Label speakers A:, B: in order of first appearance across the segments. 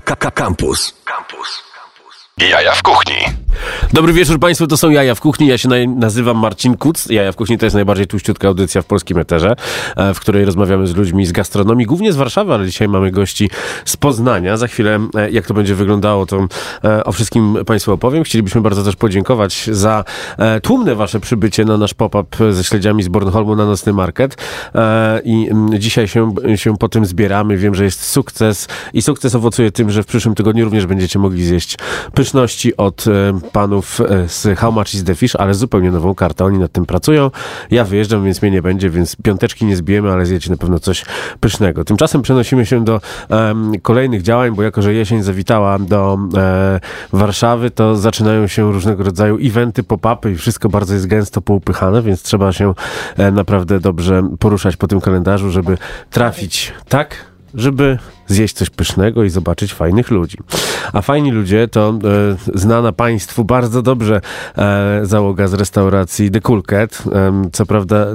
A: Campus. Campus. Jaja w kuchni.
B: Dobry wieczór Państwu, to są Jaja w Kuchni. Ja się nazywam Marcin Kuc. Jaja w Kuchni to jest najbardziej tuściutka audycja w polskim eterze, e, w której rozmawiamy z ludźmi z gastronomii, głównie z Warszawy, ale dzisiaj mamy gości z Poznania. Za chwilę, e, jak to będzie wyglądało, to e, o wszystkim Państwu opowiem. Chcielibyśmy bardzo też podziękować za tłumne Wasze przybycie na nasz pop-up ze śledziami z Bornholmu na Nocny Market. I dzisiaj się, się po tym zbieramy. Wiem, że jest sukces i sukces owocuje tym, że w przyszłym tygodniu również będziecie mogli zjeść pyszności od panów e, z How Much is the Fish, ale zupełnie nową kartę. Oni nad tym pracują. Ja wyjeżdżam, więc mnie nie będzie, więc piąteczki nie zbijemy, ale zjecie na pewno coś pysznego. Tymczasem przenosimy się do um, kolejnych działań, bo jako, że jesień zawitała do e, Warszawy, to zaczynają się różnego rodzaju eventy, pop-upy i wszystko bardzo jest gęsto poupychane, więc trzeba się e, naprawdę dobrze poruszać po tym kalendarzu, żeby trafić tak, żeby zjeść coś pysznego i zobaczyć fajnych ludzi. A fajni ludzie to e, znana Państwu bardzo dobrze e, załoga z restauracji The Cool Cat. E, co prawda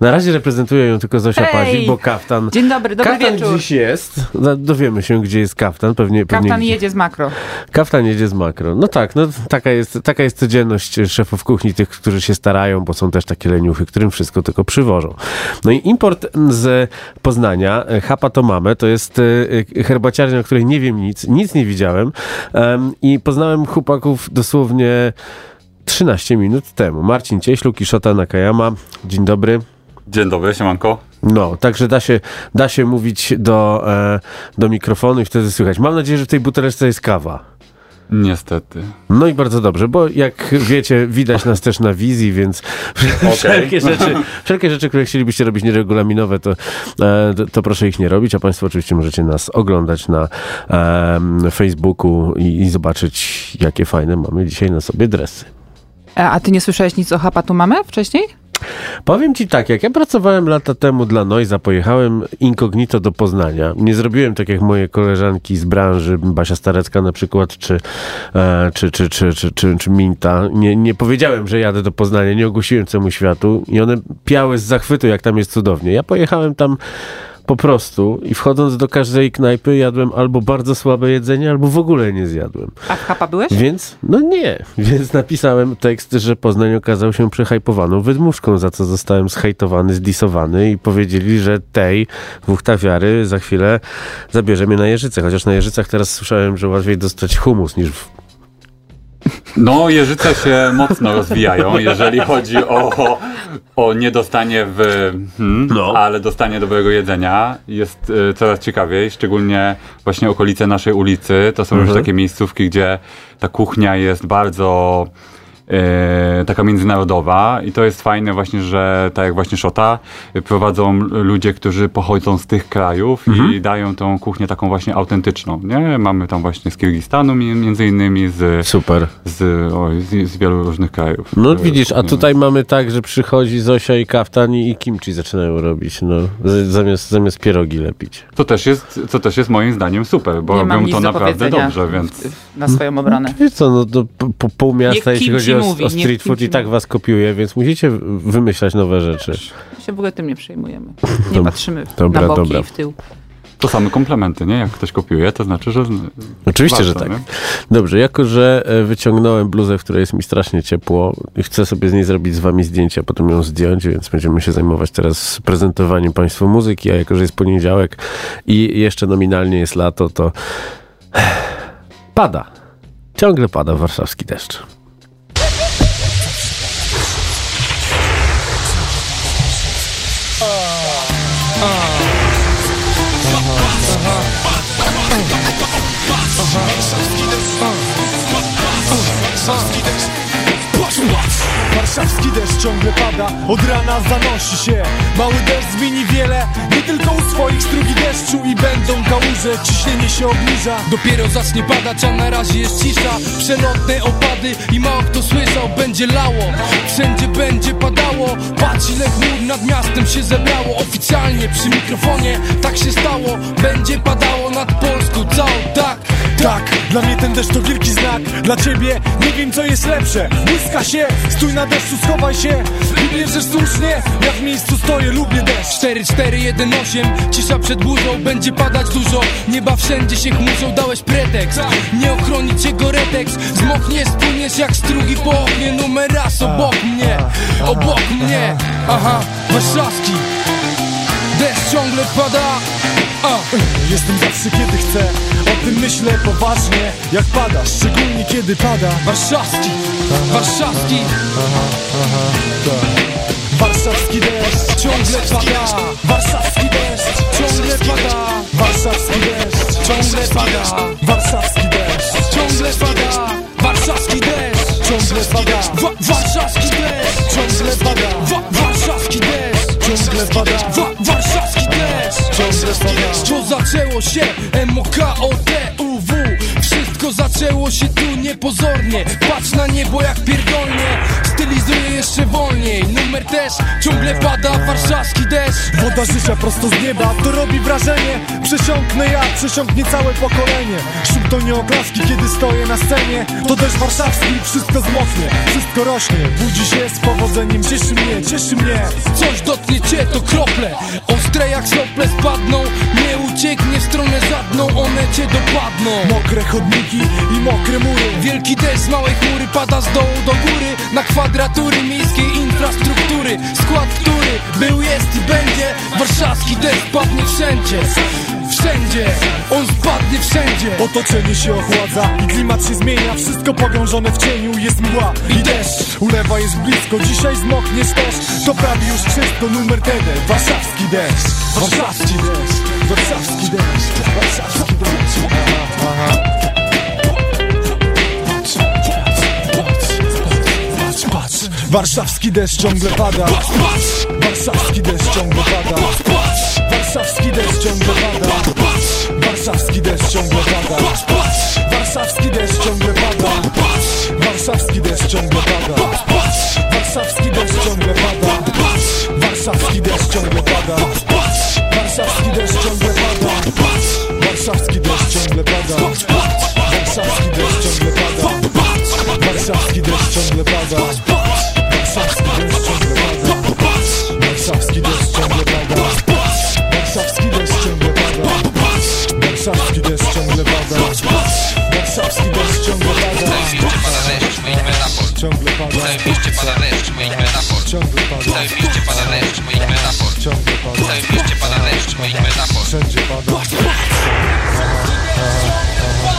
B: na razie reprezentuje ją tylko Zosia
C: Hej!
B: Pazik, bo kaftan...
C: Dzień dobry, dobry
B: kaftan
C: wieczór.
B: dziś jest. Dowiemy się, gdzie jest kaftan. Pewnie,
C: Kaftan
B: pewnie
C: jedzie z makro.
B: Kaftan jedzie z makro. No tak, no taka jest, taka jest codzienność szefów kuchni, tych, którzy się starają, bo są też takie leniuchy, którym wszystko tylko przywożą. No i import z Poznania, e, Hapa to mamy, to jest herbaciarnia, o której nie wiem nic, nic nie widziałem um, i poznałem chłopaków dosłownie 13 minut temu. Marcin Cieślu, Kiszota Nakayama, dzień dobry.
D: Dzień dobry, siemanko.
B: No, także da się, da się mówić do, e, do mikrofonu i wtedy słychać. Mam nadzieję, że w tej buteleczce jest kawa.
D: Niestety.
B: No i bardzo dobrze, bo jak wiecie, widać nas też na wizji, więc okay. wszelkie, rzeczy, wszelkie rzeczy, które chcielibyście robić nieregulaminowe, to, e, to, to, proszę ich nie robić, a Państwo oczywiście możecie nas oglądać na um, Facebooku i, i zobaczyć, jakie fajne mamy dzisiaj na sobie dresy.
C: E, a ty nie słyszałeś nic o Hapatu Mamy wcześniej?
B: Powiem ci tak, jak ja pracowałem lata temu dla Noiza, pojechałem incognito do Poznania. Nie zrobiłem tak jak moje koleżanki z branży, Basia Starecka na przykład, czy, e, czy, czy, czy, czy, czy, czy Minta. Nie, nie powiedziałem, że jadę do Poznania, nie ogłosiłem całemu światu i one piały z zachwytu, jak tam jest cudownie. Ja pojechałem tam po prostu i wchodząc do każdej knajpy jadłem albo bardzo słabe jedzenie, albo w ogóle nie zjadłem.
C: A w Hapa byłeś?
B: Więc, no nie. Więc napisałem tekst, że Poznań okazał się przehajpowaną wydmuszką, za co zostałem zhejtowany, zdisowany i powiedzieli, że tej wuchtawiary za chwilę zabierze mnie na Jeżyce. Chociaż na Jeżycach teraz słyszałem, że łatwiej dostać humus niż w
D: no, jeżyce się mocno rozwijają, jeżeli chodzi o, o niedostanie w, hmm, no. ale dostanie dobrego jedzenia jest y, coraz ciekawiej, szczególnie właśnie okolice naszej ulicy. To są mhm. już takie miejscówki, gdzie ta kuchnia jest bardzo taka międzynarodowa i to jest fajne właśnie, że tak jak właśnie Szota, prowadzą ludzie, którzy pochodzą z tych krajów mhm. i dają tą kuchnię taką właśnie autentyczną, nie? Mamy tam właśnie z Kirgistanu między innymi, z,
B: Super.
D: z, oj, z, z wielu różnych krajów.
B: No widzisz, a tutaj mamy tak, że przychodzi Zosia i Kaftan i kimchi zaczynają robić, no, zamiast, zamiast pierogi lepić.
D: To też jest, co też jest moim zdaniem super, bo Nie robią to naprawdę dobrze, więc...
C: Na swoją obronę.
B: Wiesz co, no to po, pół miasta, jeśli chodzi o, mówi, o street food i tak was kopiuje, więc musicie wymyślać nowe rzeczy.
C: My się w ogóle tym nie przejmujemy. Nie patrzymy dobra, na boki dobra. i w tył.
D: To same komplementy, nie? Jak ktoś kopiuje, to znaczy, że.
B: Oczywiście, warto, że tak. Nie? Dobrze, jako że e, wyciągnąłem bluzę, w której jest mi strasznie ciepło i chcę sobie z niej zrobić z wami zdjęcia, potem ją zdjąć, więc będziemy się zajmować teraz prezentowaniem Państwu muzyki, a jako że jest poniedziałek i jeszcze nominalnie jest lato, to pada. Ciągle pada warszawski deszcz.
E: Warszawski deszcz. Ciągle pada, od rana zanosi się. Mały deszcz zmieni wiele, nie tylko u swoich strugi deszczu I będą kałuże, ciśnienie się obniża.
F: Dopiero zacznie padać, a na razie jest cisza. Przelotne opady i mało kto słyszał, będzie lało. Wszędzie będzie padało, patrz ile chmur nad miastem się zebrało. Oficjalnie przy mikrofonie tak się stało. Będzie padało nad Polską całą, tak, tak
G: Dla mnie ten deszcz to wielki znak. Dla ciebie nie wiem co jest lepsze. Błyska się, stój na deszczu, schowaj się. I bierzesz słusznie, ja w miejscu stoję, lubię deszcz.
F: 4, 4, 1, 8 Cisza przed burzą, będzie padać dużo. Nieba wszędzie się chmurzą, dałeś pretekst. Nie ochroni cię goretekst Zmoknie, spłyniesz jak strugi po oknie. Numer raz obok mnie, obok mnie. Aha, warszawski Deszcz ciągle pada. A.
G: Jestem zawsze kiedy chcę tym myślę poważnie. Jak pada, szczególnie kiedy pada.
F: Warszawski, warszawski.
G: Warszawski deszcz ciągle pada. Warszawski deszcz ciągle pada. Warszawski deszcz ciągle pada. Warszawski deszcz
F: ciągle pada. Warszawski deszcz
G: ciągle pada.
F: Wa Warszawski deszcz
G: ciągle pada.
F: Wa Warszawski deszcz
G: ciągle pada.
F: Wa Warszawski deszcz.
G: Ciągle pada.
F: To zaczęło się? M-O-K-O-T-U-W Wszystko zaczęło się tu niepozornie. Patrz na niebo jak pierdolnie Stylizuję jeszcze wolniej Numer też. Ciągle pada warszawski deszcz.
G: Woda życia prosto z nieba, to robi wrażenie. Przesiąknę ja, przesiąknie całe pokolenie. Szum to nie oklaski, kiedy stoję na scenie. To deszcz warszawski, wszystko zmoknie Wszystko rośnie, budzi się z powodzeniem Cieszy mnie, cieszy mnie.
F: Coś dotknie cię, to krople. Ostre jak sople spadną. Nie ucieknie w stronę żadną One cię dopadną.
G: Mokre chodniki i mokre mury.
F: Wielki deszcz z małej chmury pada z dołu do góry. Na kwadratury miejskiej infrastruktury. Skład, który był, jest i będzie Warszawski deszcz padnie wszędzie. Wszędzie, on spadnie wszędzie.
G: Otoczenie się ochładza i klimat się zmienia. Wszystko pogrążone w cieniu, jest mgła i deszcz. Ulewa jest blisko, dzisiaj zmokniesz też To prawie już wszystko, numer TD Warszawski deszcz. Warszawski deszcz. Warszawski deszcz. Warszawski deszcz. Aha, Warszawski deszcz ciągle pada. Warszawski deszcz ciągle pada. Warszawski deszcz ciągle pada. Warszawski deszcz ciągle pada. Warszawski deszcz ciągle pada. Warszawski deszcz ciągle pada. Warszawski deszcz ciągle pada. Warszawski deszcz ciągle pada W całym
H: mieście pada deszcz, moich
G: metafor.
H: W całym mieście pada deszcz, moich
G: metafor.
H: W całym mieście pada deszcz, moich metafor.
G: Wszędzie pada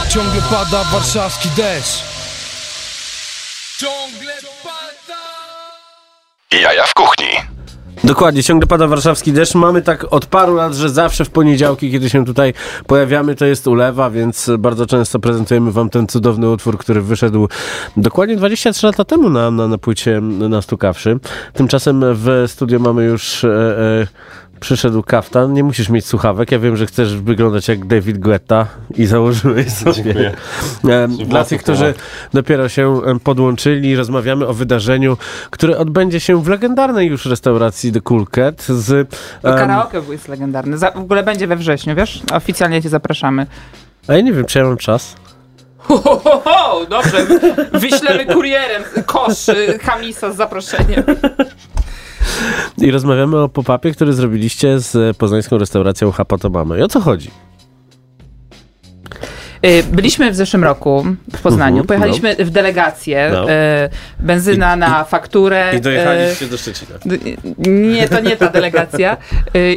F: Ciągle pada warszawski deszcz.
B: Dokładnie, ciągle pada warszawski deszcz. Mamy tak od paru lat, że zawsze w poniedziałki, kiedy się tutaj pojawiamy, to jest ulewa, więc bardzo często prezentujemy wam ten cudowny utwór, który wyszedł dokładnie 23 lata temu na, na, na płycie Nastukawszy. Tymczasem w studio mamy już... E, e, przyszedł kaftan, nie musisz mieć słuchawek. Ja wiem, że chcesz wyglądać jak David Guetta i założyłeś sobie.
D: Dziękuję.
B: E, Dla tych, którzy dopiero się em, podłączyli, rozmawiamy o wydarzeniu, które odbędzie się w legendarnej już restauracji The Cool Cat z...
C: To
B: em,
C: karaoke jest legendarny. Za, w ogóle będzie we wrześniu, wiesz? Oficjalnie cię zapraszamy.
B: A ja nie wiem, czy ja mam czas.
C: Ho, ho, ho, ho, dobrze. Wyślemy kurierem kosz y, Hamisa z zaproszeniem.
B: I rozmawiamy o pop-upie, który zrobiliście z poznańską restauracją Hapatomamy. I o co chodzi?
C: Y, Byliśmy w zeszłym roku w Poznaniu.
B: Mhm,
C: Pojechaliśmy w delegację.
B: No.
C: y, Benzyna
B: I-
C: na fakturę. y,
B: do Szczecina.
C: Nie, to nie ta delegacja.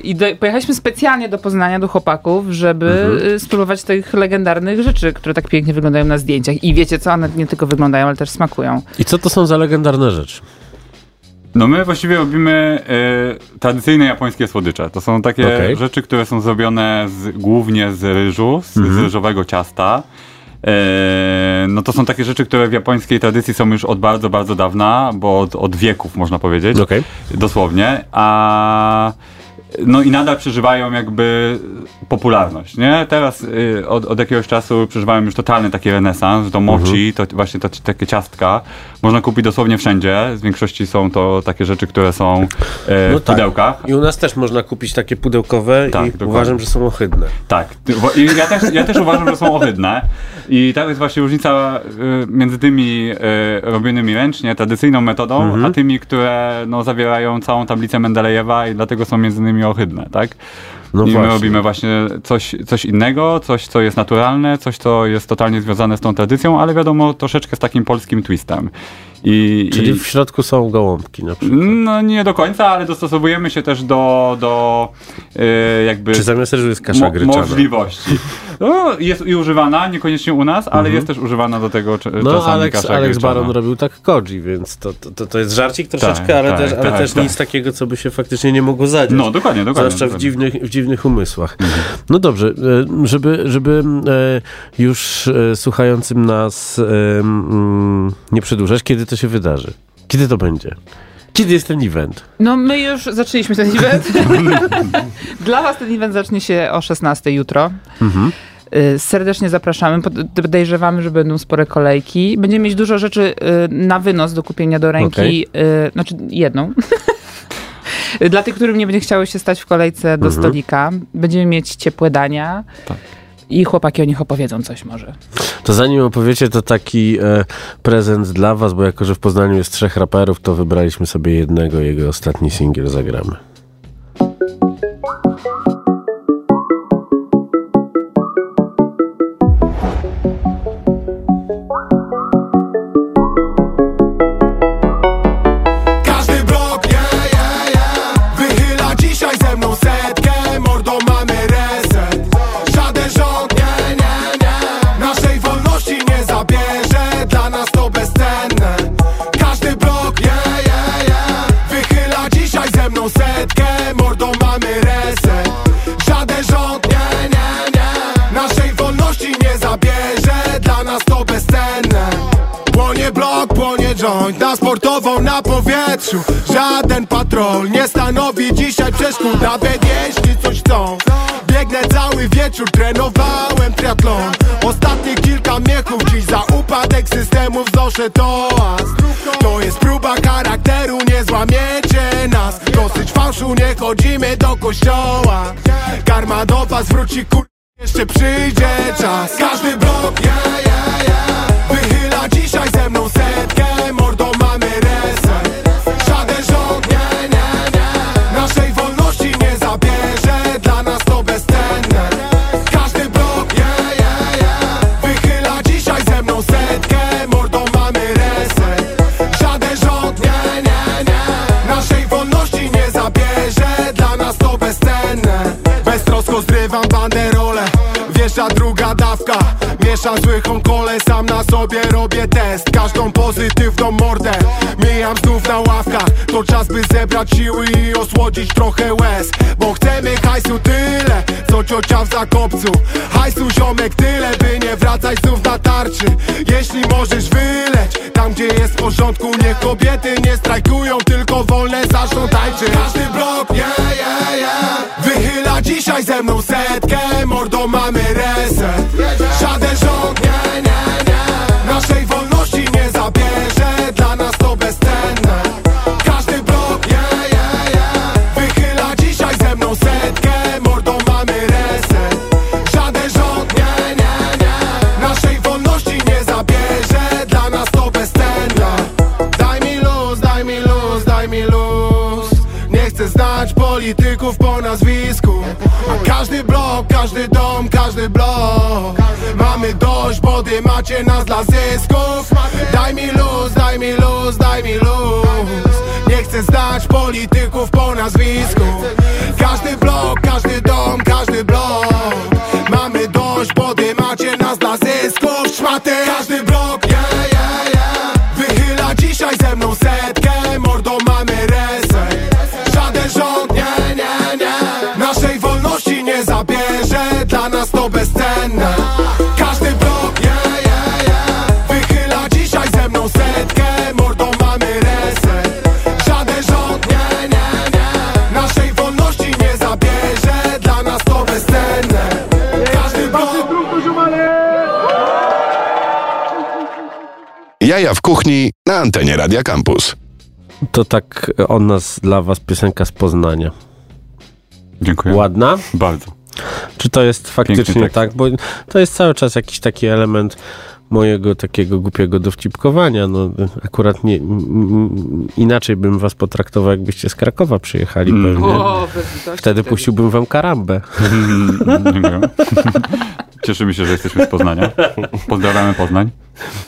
C: I do, pojechaliśmy specjalnie do Poznania, do chłopaków, żeby
B: Mhm.
C: spróbować tych legendarnych rzeczy, które tak pięknie wyglądają na zdjęciach. I wiecie co, one nie tylko wyglądają, ale też smakują.
B: I co to są za legendarne rzeczy?
D: No my właściwie robimy e, tradycyjne japońskie słodycze. To są takie
B: Okej.
D: rzeczy, które są zrobione z, głównie z ryżu, z, z ryżowego ciasta. E, no to są takie rzeczy, które w japońskiej tradycji są już od bardzo, bardzo dawna, bo od, od wieków można powiedzieć.
B: Okej.
D: Dosłownie. A no i nadal przeżywają jakby popularność, nie? Teraz y, od, od jakiegoś czasu przeżywają już totalny taki renesans, to mochi, to właśnie to, takie ciastka, można kupić dosłownie wszędzie, z większości są to takie rzeczy, które są e,
B: No
D: w pudełkach.
B: I u nas też można kupić takie pudełkowe
D: Tak,
B: i
D: dokładnie.
B: uważam, że są ohydne.
D: Tak, i ja też, ja też uważam, że są ohydne i to jest właśnie różnica y, między tymi y, robionymi ręcznie, tradycyjną metodą,
B: Mhm.
D: a tymi, które no, zawierają całą tablicę Mendelejewa i dlatego są między innymi ohydne, tak?
B: No
D: I my
B: właśnie.
D: robimy właśnie coś, coś innego, coś, co jest naturalne, coś, co jest totalnie związane z tą tradycją, ale wiadomo, troszeczkę z takim polskim twistem. I,
B: Czyli
D: i,
B: w środku są gołąbki na przykład.
D: no nie do końca, ale dostosowujemy się też do, do y, jakby
B: Czy zamiast jest kasza
D: mo-
B: gryczana?
D: możliwości. No, jest i używana, niekoniecznie u nas, ale jest też używana do tego
B: No,
D: czasami
B: Alex,
D: kasza
B: Alex
D: gryczana.
B: Baron robił tak Koji, więc to, to, to, jest żarcik troszeczkę,
D: Tak,
B: ale,
D: tak,
B: też, ale
D: tak,
B: też
D: tak.
B: nic takiego, co by się faktycznie nie mogło zadziać.
D: No, dokładnie, dokładnie.
B: Zwłaszcza w
D: dokładnie.
B: dziwnych, w dziwnych umysłach. No dobrze, e, żeby, żeby e, już e, słuchającym nas nie przedłużać, kiedy to się wydarzy? Kiedy to będzie? Kiedy jest ten event?
C: No my już zaczęliśmy ten event. Dla was ten event zacznie się o 16 jutro. Y, Serdecznie zapraszamy. Pod- Podejrzewamy, że będą spore kolejki. Będziemy mieć dużo rzeczy y, na wynos do kupienia do ręki. y, Znaczy jedną. Dla tych, którym nie będzie chciało się stać w kolejce do stolika. Będziemy mieć ciepłe dania. I chłopaki o nich opowiedzą coś może.
B: To zanim opowiecie, to taki e, prezent dla was, bo jako, że w Poznaniu jest trzech raperów, to wybraliśmy sobie jednego, jego ostatni singiel zagramy.
E: Joint Na sportową na powietrzu. Żaden patrol nie stanowi dzisiaj przeszkód. Nawet jeśli coś chcą. Biegnę cały wieczór, trenowałem triatlon. Ostatnie kilka miechów dziś za upadek systemu wznoszę toast To jest próba charakteru, nie złamiecie nas. Dosyć fałszu, nie chodzimy do kościoła. Karma do was wróci kur... Jeszcze przyjdzie czas. Każdy blok, yeah, yeah, yeah Wjeżdża druga dawka Mieszam złychą kole Sam na sobie robię test. Każdą pozytywną mordę Mijam znów na ławkach. To czas by zebrać siły i osłodzić trochę łez. Bo chcemy hajsu tyle Co ciocia w zakopcu. Hajsu ziomek tyle By nie wracać znów na tarczy. Jeśli możesz wyleć Tam gdzie jest w porządku Niech kobiety nie strajkują Tylko wolne tańczyć Każdy blok, yeah, yeah, yeah. Wychyla dzisiaj ze mną setkę Mordo mamy reset polityków po nazwisku. A każdy blok, każdy dom, każdy blok. Mamy dość, bo wy macie nas dla zysków Daj mi luz, daj mi luz, daj mi luz. Nie chcę znać polityków po nazwisku. Każdy blok, każdy dom, każdy blok. Mamy dość, bo wy macie nas dla zysków Szmaty. Każdy blok,
A: kuchni na antenie Radia Campus.
B: To tak od nas dla was piosenka z Poznania.
D: Dziękuję.
B: Ładna?
D: Bardzo.
B: Czy to jest faktycznie tak? Bo to jest cały czas jakiś taki element mojego takiego głupiego dowcipkowania. No, akurat nie, inaczej bym was potraktował, jakbyście z Krakowa przyjechali
D: Mm.
B: pewnie.
C: O, litości
B: Wtedy puściłbym wam karambę.
D: Cieszymy się, że jesteśmy z Poznania. Pozdrawiamy Poznań.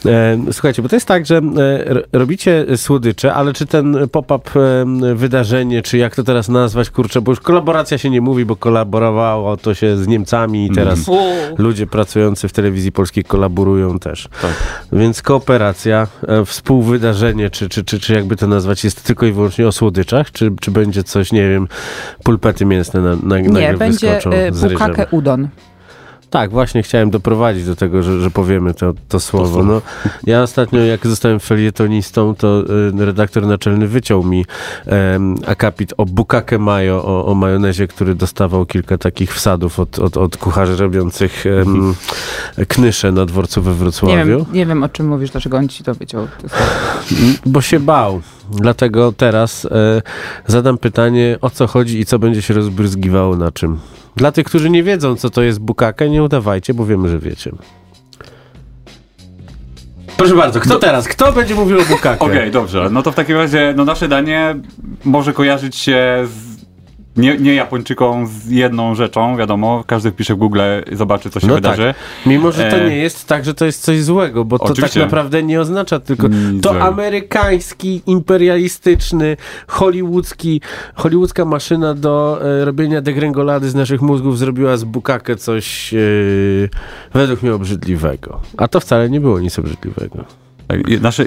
B: E, słuchajcie, bo to jest tak, że e, robicie słodycze, ale czy ten pop-up e, wydarzenie, czy jak to teraz nazwać, kurczę, bo już kolaboracja się nie mówi, bo kolaborowało to się z Niemcami i teraz
C: U.
B: ludzie pracujący w telewizji polskiej kolaborują też.
D: Tak.
B: Więc kooperacja, współwydarzenie, czy, czy, czy, czy jakby to nazwać, jest tylko i wyłącznie o słodyczach, czy, czy będzie coś, nie wiem, pulpety mięsne na, na,
C: Nie,
B: nagle
C: będzie
B: wyskoczą
C: y, udon.
B: Tak, właśnie chciałem doprowadzić do tego, że, że powiemy to, to słowo. No, ja ostatnio, jak zostałem felietonistą, to y, redaktor naczelny wyciął mi akapit o bukake mayo, o, o majonezie, który dostawał kilka takich wsadów od, od, od kucharzy robiących knysze na dworcu we
C: Nie
B: Wrocławiu.
C: wiem, nie wiem, o czym mówisz, dlaczego on ci to wyciął.
B: Bo się bał. Dlatego teraz e, zadam pytanie, o co chodzi i co będzie się rozbryzgiwało na czym. Dla tych, którzy nie wiedzą, co to jest bukake, nie udawajcie, bo wiemy, że wiecie. Proszę bardzo, kto teraz? Kto będzie mówił o bukake?
D: Okej, dobrze. No to w takim razie no nasze danie może kojarzyć się z nie, nie Japończykom z jedną rzeczą, wiadomo. Każdy wpisze w Google i zobaczy, co się
B: No
D: wydarzy.
B: Mimo, że to
D: E,
B: nie jest tak, że to jest coś złego, bo to
D: Oczywiście.
B: tak naprawdę nie oznacza tylko
D: Nic
B: to
D: złego.
B: amerykański, imperialistyczny, hollywoodzki, hollywoodzka maszyna do e, robienia degrengolady z naszych mózgów zrobiła z bukakę coś e, według mnie obrzydliwego. A to wcale nie było nic obrzydliwego.
D: Tak, Nasze,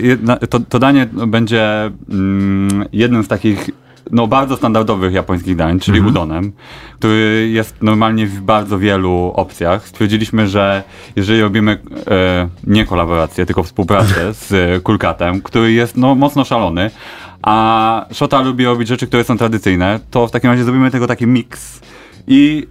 D: to, to danie będzie mm, jednym z takich no, bardzo standardowych japońskich dań, czyli udonem, który jest normalnie w bardzo wielu opcjach. Stwierdziliśmy, że jeżeli robimy e, nie kolaborację, tylko współpracę z Kulkatem, który jest no, mocno szalony, a Shota lubi robić rzeczy, które są tradycyjne, to w takim razie zrobimy tego taki miks i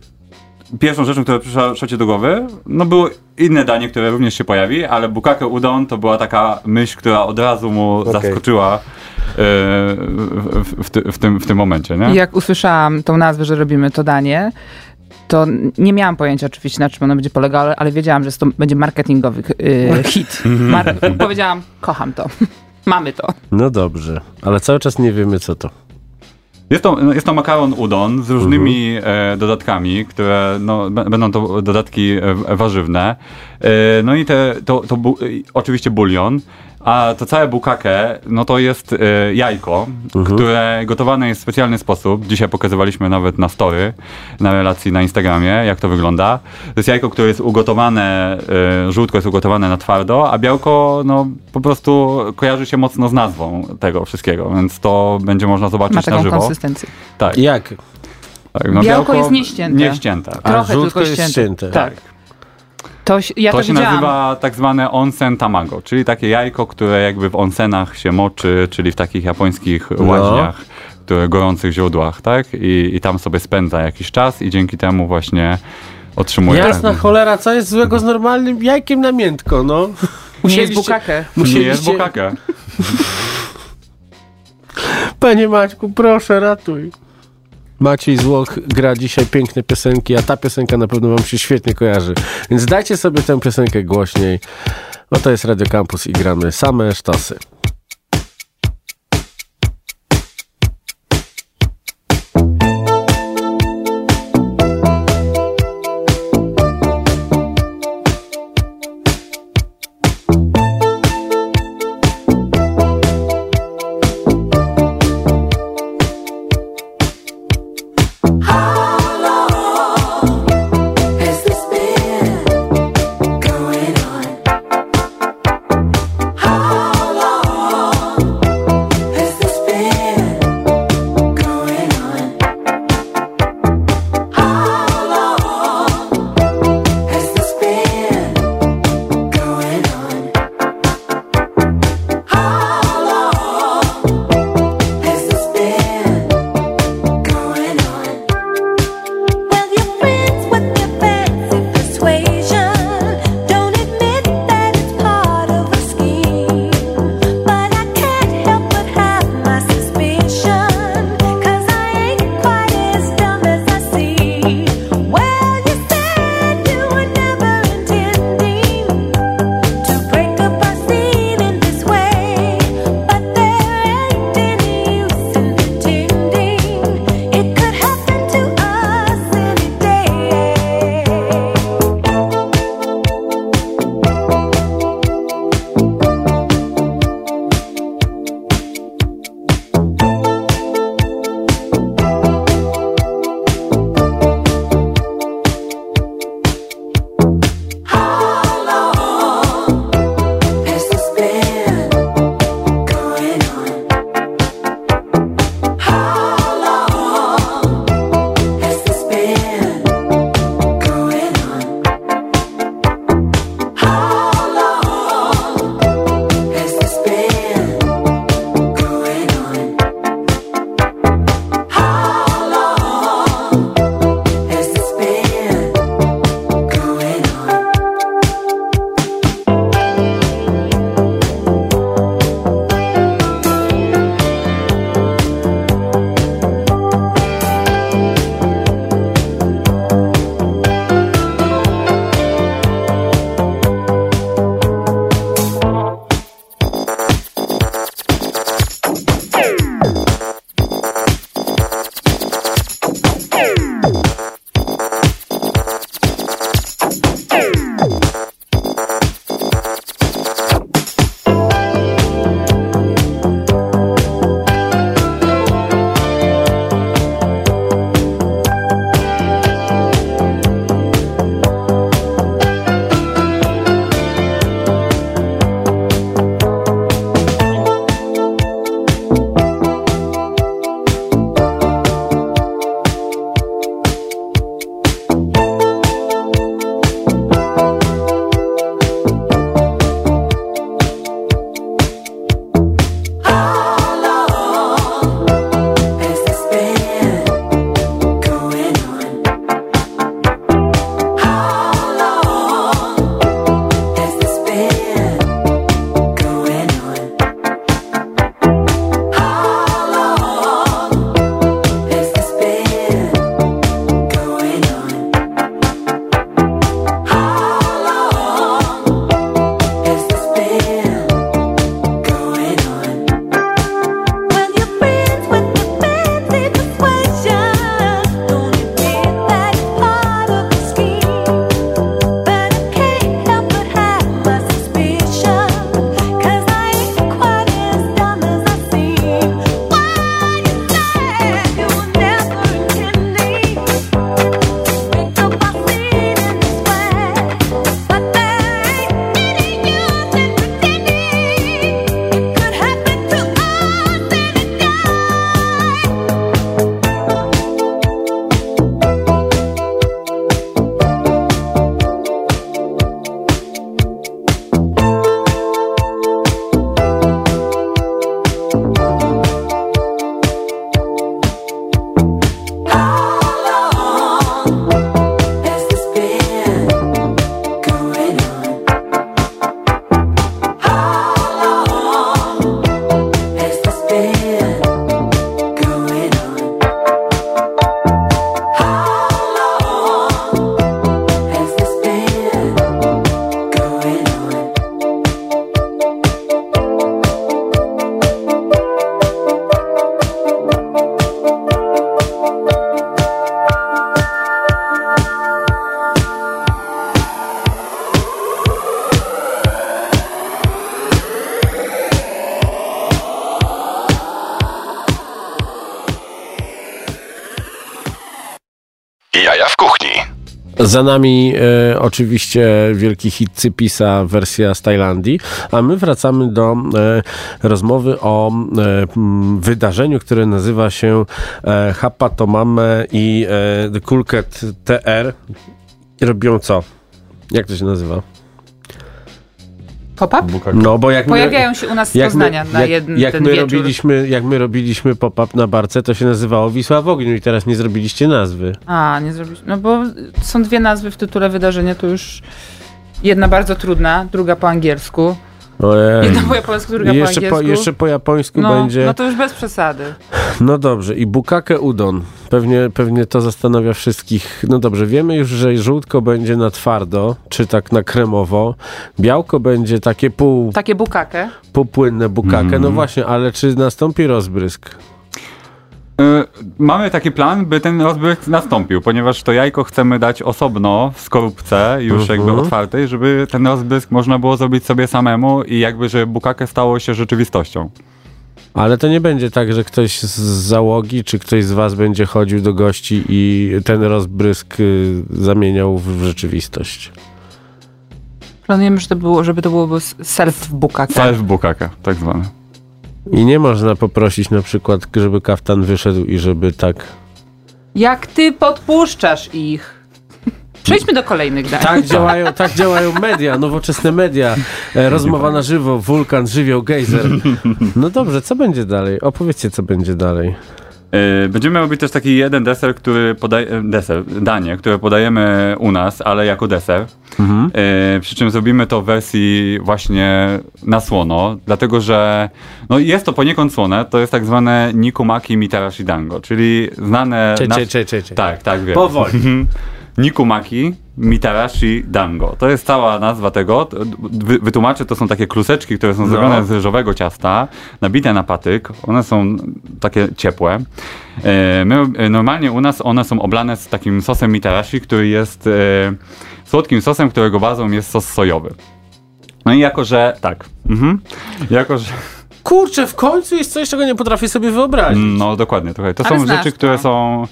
D: pierwszą rzeczą, która przyszła Szocie do głowy, no było inne danie, które również się pojawi, ale bukake udon to była taka myśl, która od razu mu zaskoczyła e, w, w, ty- w, tym, w tym momencie, nie?
C: I jak usłyszałam tą nazwę, że robimy to danie, to nie miałam pojęcia oczywiście, na czym ono będzie polegało, ale- wiedziałam, że to będzie marketingowy y, hit. Mar- powiedziałam, kocham to. Mamy to.
B: No dobrze, ale cały czas nie wiemy, co to.
D: Jest to, jest to makaron udon z różnymi e, dodatkami, które no, będą to dodatki e, warzywne. E, no i te, to, to bu, oczywiście bulion. A to całe bukake, no to jest e, jajko, które gotowane jest w specjalny sposób. Dzisiaj pokazywaliśmy nawet na story, na relacji na Instagramie, jak to wygląda. To jest jajko, które jest ugotowane, e, żółtko jest ugotowane na twardo, a białko no po prostu kojarzy się mocno z nazwą tego wszystkiego, więc to będzie można zobaczyć
C: Ma
D: na
C: taką
D: żywo.
C: konsystencję.
D: Tak,
B: Jak?
D: tak, no
C: Białko jest nieścięte.
D: Nieścięte.
B: A
C: Trochę
B: żółtko
C: tylko
B: jest
C: ścięte.
B: ścięte.
C: Tak. To, się- ja to,
D: To się
C: widziałam.
D: nazywa tak zwane onsen tamago, czyli takie jajko, które jakby w onsenach się moczy, czyli w takich japońskich
B: No.
D: łaźniach, które gorących źródłach, tak? I, I tam sobie spędza jakiś czas i dzięki temu właśnie otrzymuje
B: Jasna
D: ten...
B: cholera, co jest złego z normalnym jajkiem na miętko, no?
C: Nie jest
B: Musieliście-
C: bukake.
D: Nie jest
B: musieliście-
D: bukake.
B: Panie Maćku, proszę, ratuj. Maciej Złoch gra dzisiaj piękne piosenki, a ta piosenka na pewno wam się świetnie kojarzy. Więc dajcie sobie tę piosenkę głośniej. Oto jest Radio Campus i gramy same sztosy. Za nami e, oczywiście wielki hit Cypisa, wersja z Tajlandii, a my wracamy do e, rozmowy o e, wydarzeniu, które nazywa się e, Hapa to Mame i e, Cat TR. Robią co? Jak to się nazywa?
C: Pop-up?
B: No, bo jak my-
C: Pojawiają się u nas
B: jak my,
C: Poznania na
B: jak,
C: jeden
B: jak
C: ten
B: my
C: wieczór.
B: robiliśmy, jak my robiliśmy pop-up na barce, to się nazywało Wisła w ogniu i teraz nie zrobiliście nazwy.
C: A, nie zrobiliśmy. No bo są dwie nazwy w tytule wydarzenia, to już jedna bardzo trudna, druga po angielsku.
B: Ojej.
C: Jedna po japońsku, druga po
B: jeszcze, po,
C: angielsku.
B: jeszcze po japońsku
C: no,
B: będzie.
C: no to już bez przesady.
B: No dobrze, i bukake udon. Pewnie, pewnie to zastanawia wszystkich. No dobrze, wiemy już, że żółtko będzie na twardo, czy tak na kremowo. Białko będzie takie pół,
C: Takie bukake.
B: półpłynne bukake.
D: Mhm.
B: No właśnie, ale czy nastąpi rozbrysk?
D: Y, Mamy taki plan, by ten rozbryk nastąpił, ponieważ to jajko chcemy dać osobno w skorupce, już
B: Mhm.
D: jakby otwartej, żeby ten rozbrysk można było zrobić sobie samemu i jakby, żeby bukake stało się rzeczywistością.
B: Ale to nie będzie tak, że ktoś z załogi, czy ktoś z was będzie chodził do gości i ten rozbrysk y, zamieniał w rzeczywistość.
C: Planujemy, że to było, żeby to byłoby self bukake.
D: Self bukake, tak zwane.
B: I nie można poprosić na przykład, żeby kaftan wyszedł i żeby tak
C: Jak ty podpuszczasz ich. Przejdźmy do kolejnych dań.
B: Tak działają, tak działają media, nowoczesne media. E, rozmowa na żywo, wulkan, żywioł, gejzer. No dobrze, co będzie dalej? Opowiedzcie, co będzie dalej.
D: Yy, Będziemy robić też taki jeden deser, który podaje, deser, danie, które podajemy u nas, ale jako deser. Yy, Przy czym zrobimy to w wersji właśnie na słono, dlatego że no jest to poniekąd słone, to jest tak zwane nikumaki mitarashi dango, czyli znane...
B: Cze,
D: nas-
B: cze, cze, cze, cze.
D: Tak, tak, wiem.
B: Powoli.
D: Nikumaki Mitarashi Dango. To jest cała nazwa tego. Wy, wytłumaczę, to są takie kluseczki, które są zrobione z ryżowego ciasta, nabite na patyk. One są takie ciepłe. E, My, e, normalnie u nas one są oblane z takim sosem Mitarashi, który jest e, słodkim sosem, którego bazą jest sos sojowy. No i jako, że... Tak. Mhm. Jako, że...
B: Kurczę, w końcu jest coś, czego nie potrafię sobie wyobrazić.
D: No dokładnie, trochę. To
C: Ale
D: są
C: znasz
D: rzeczy, które są...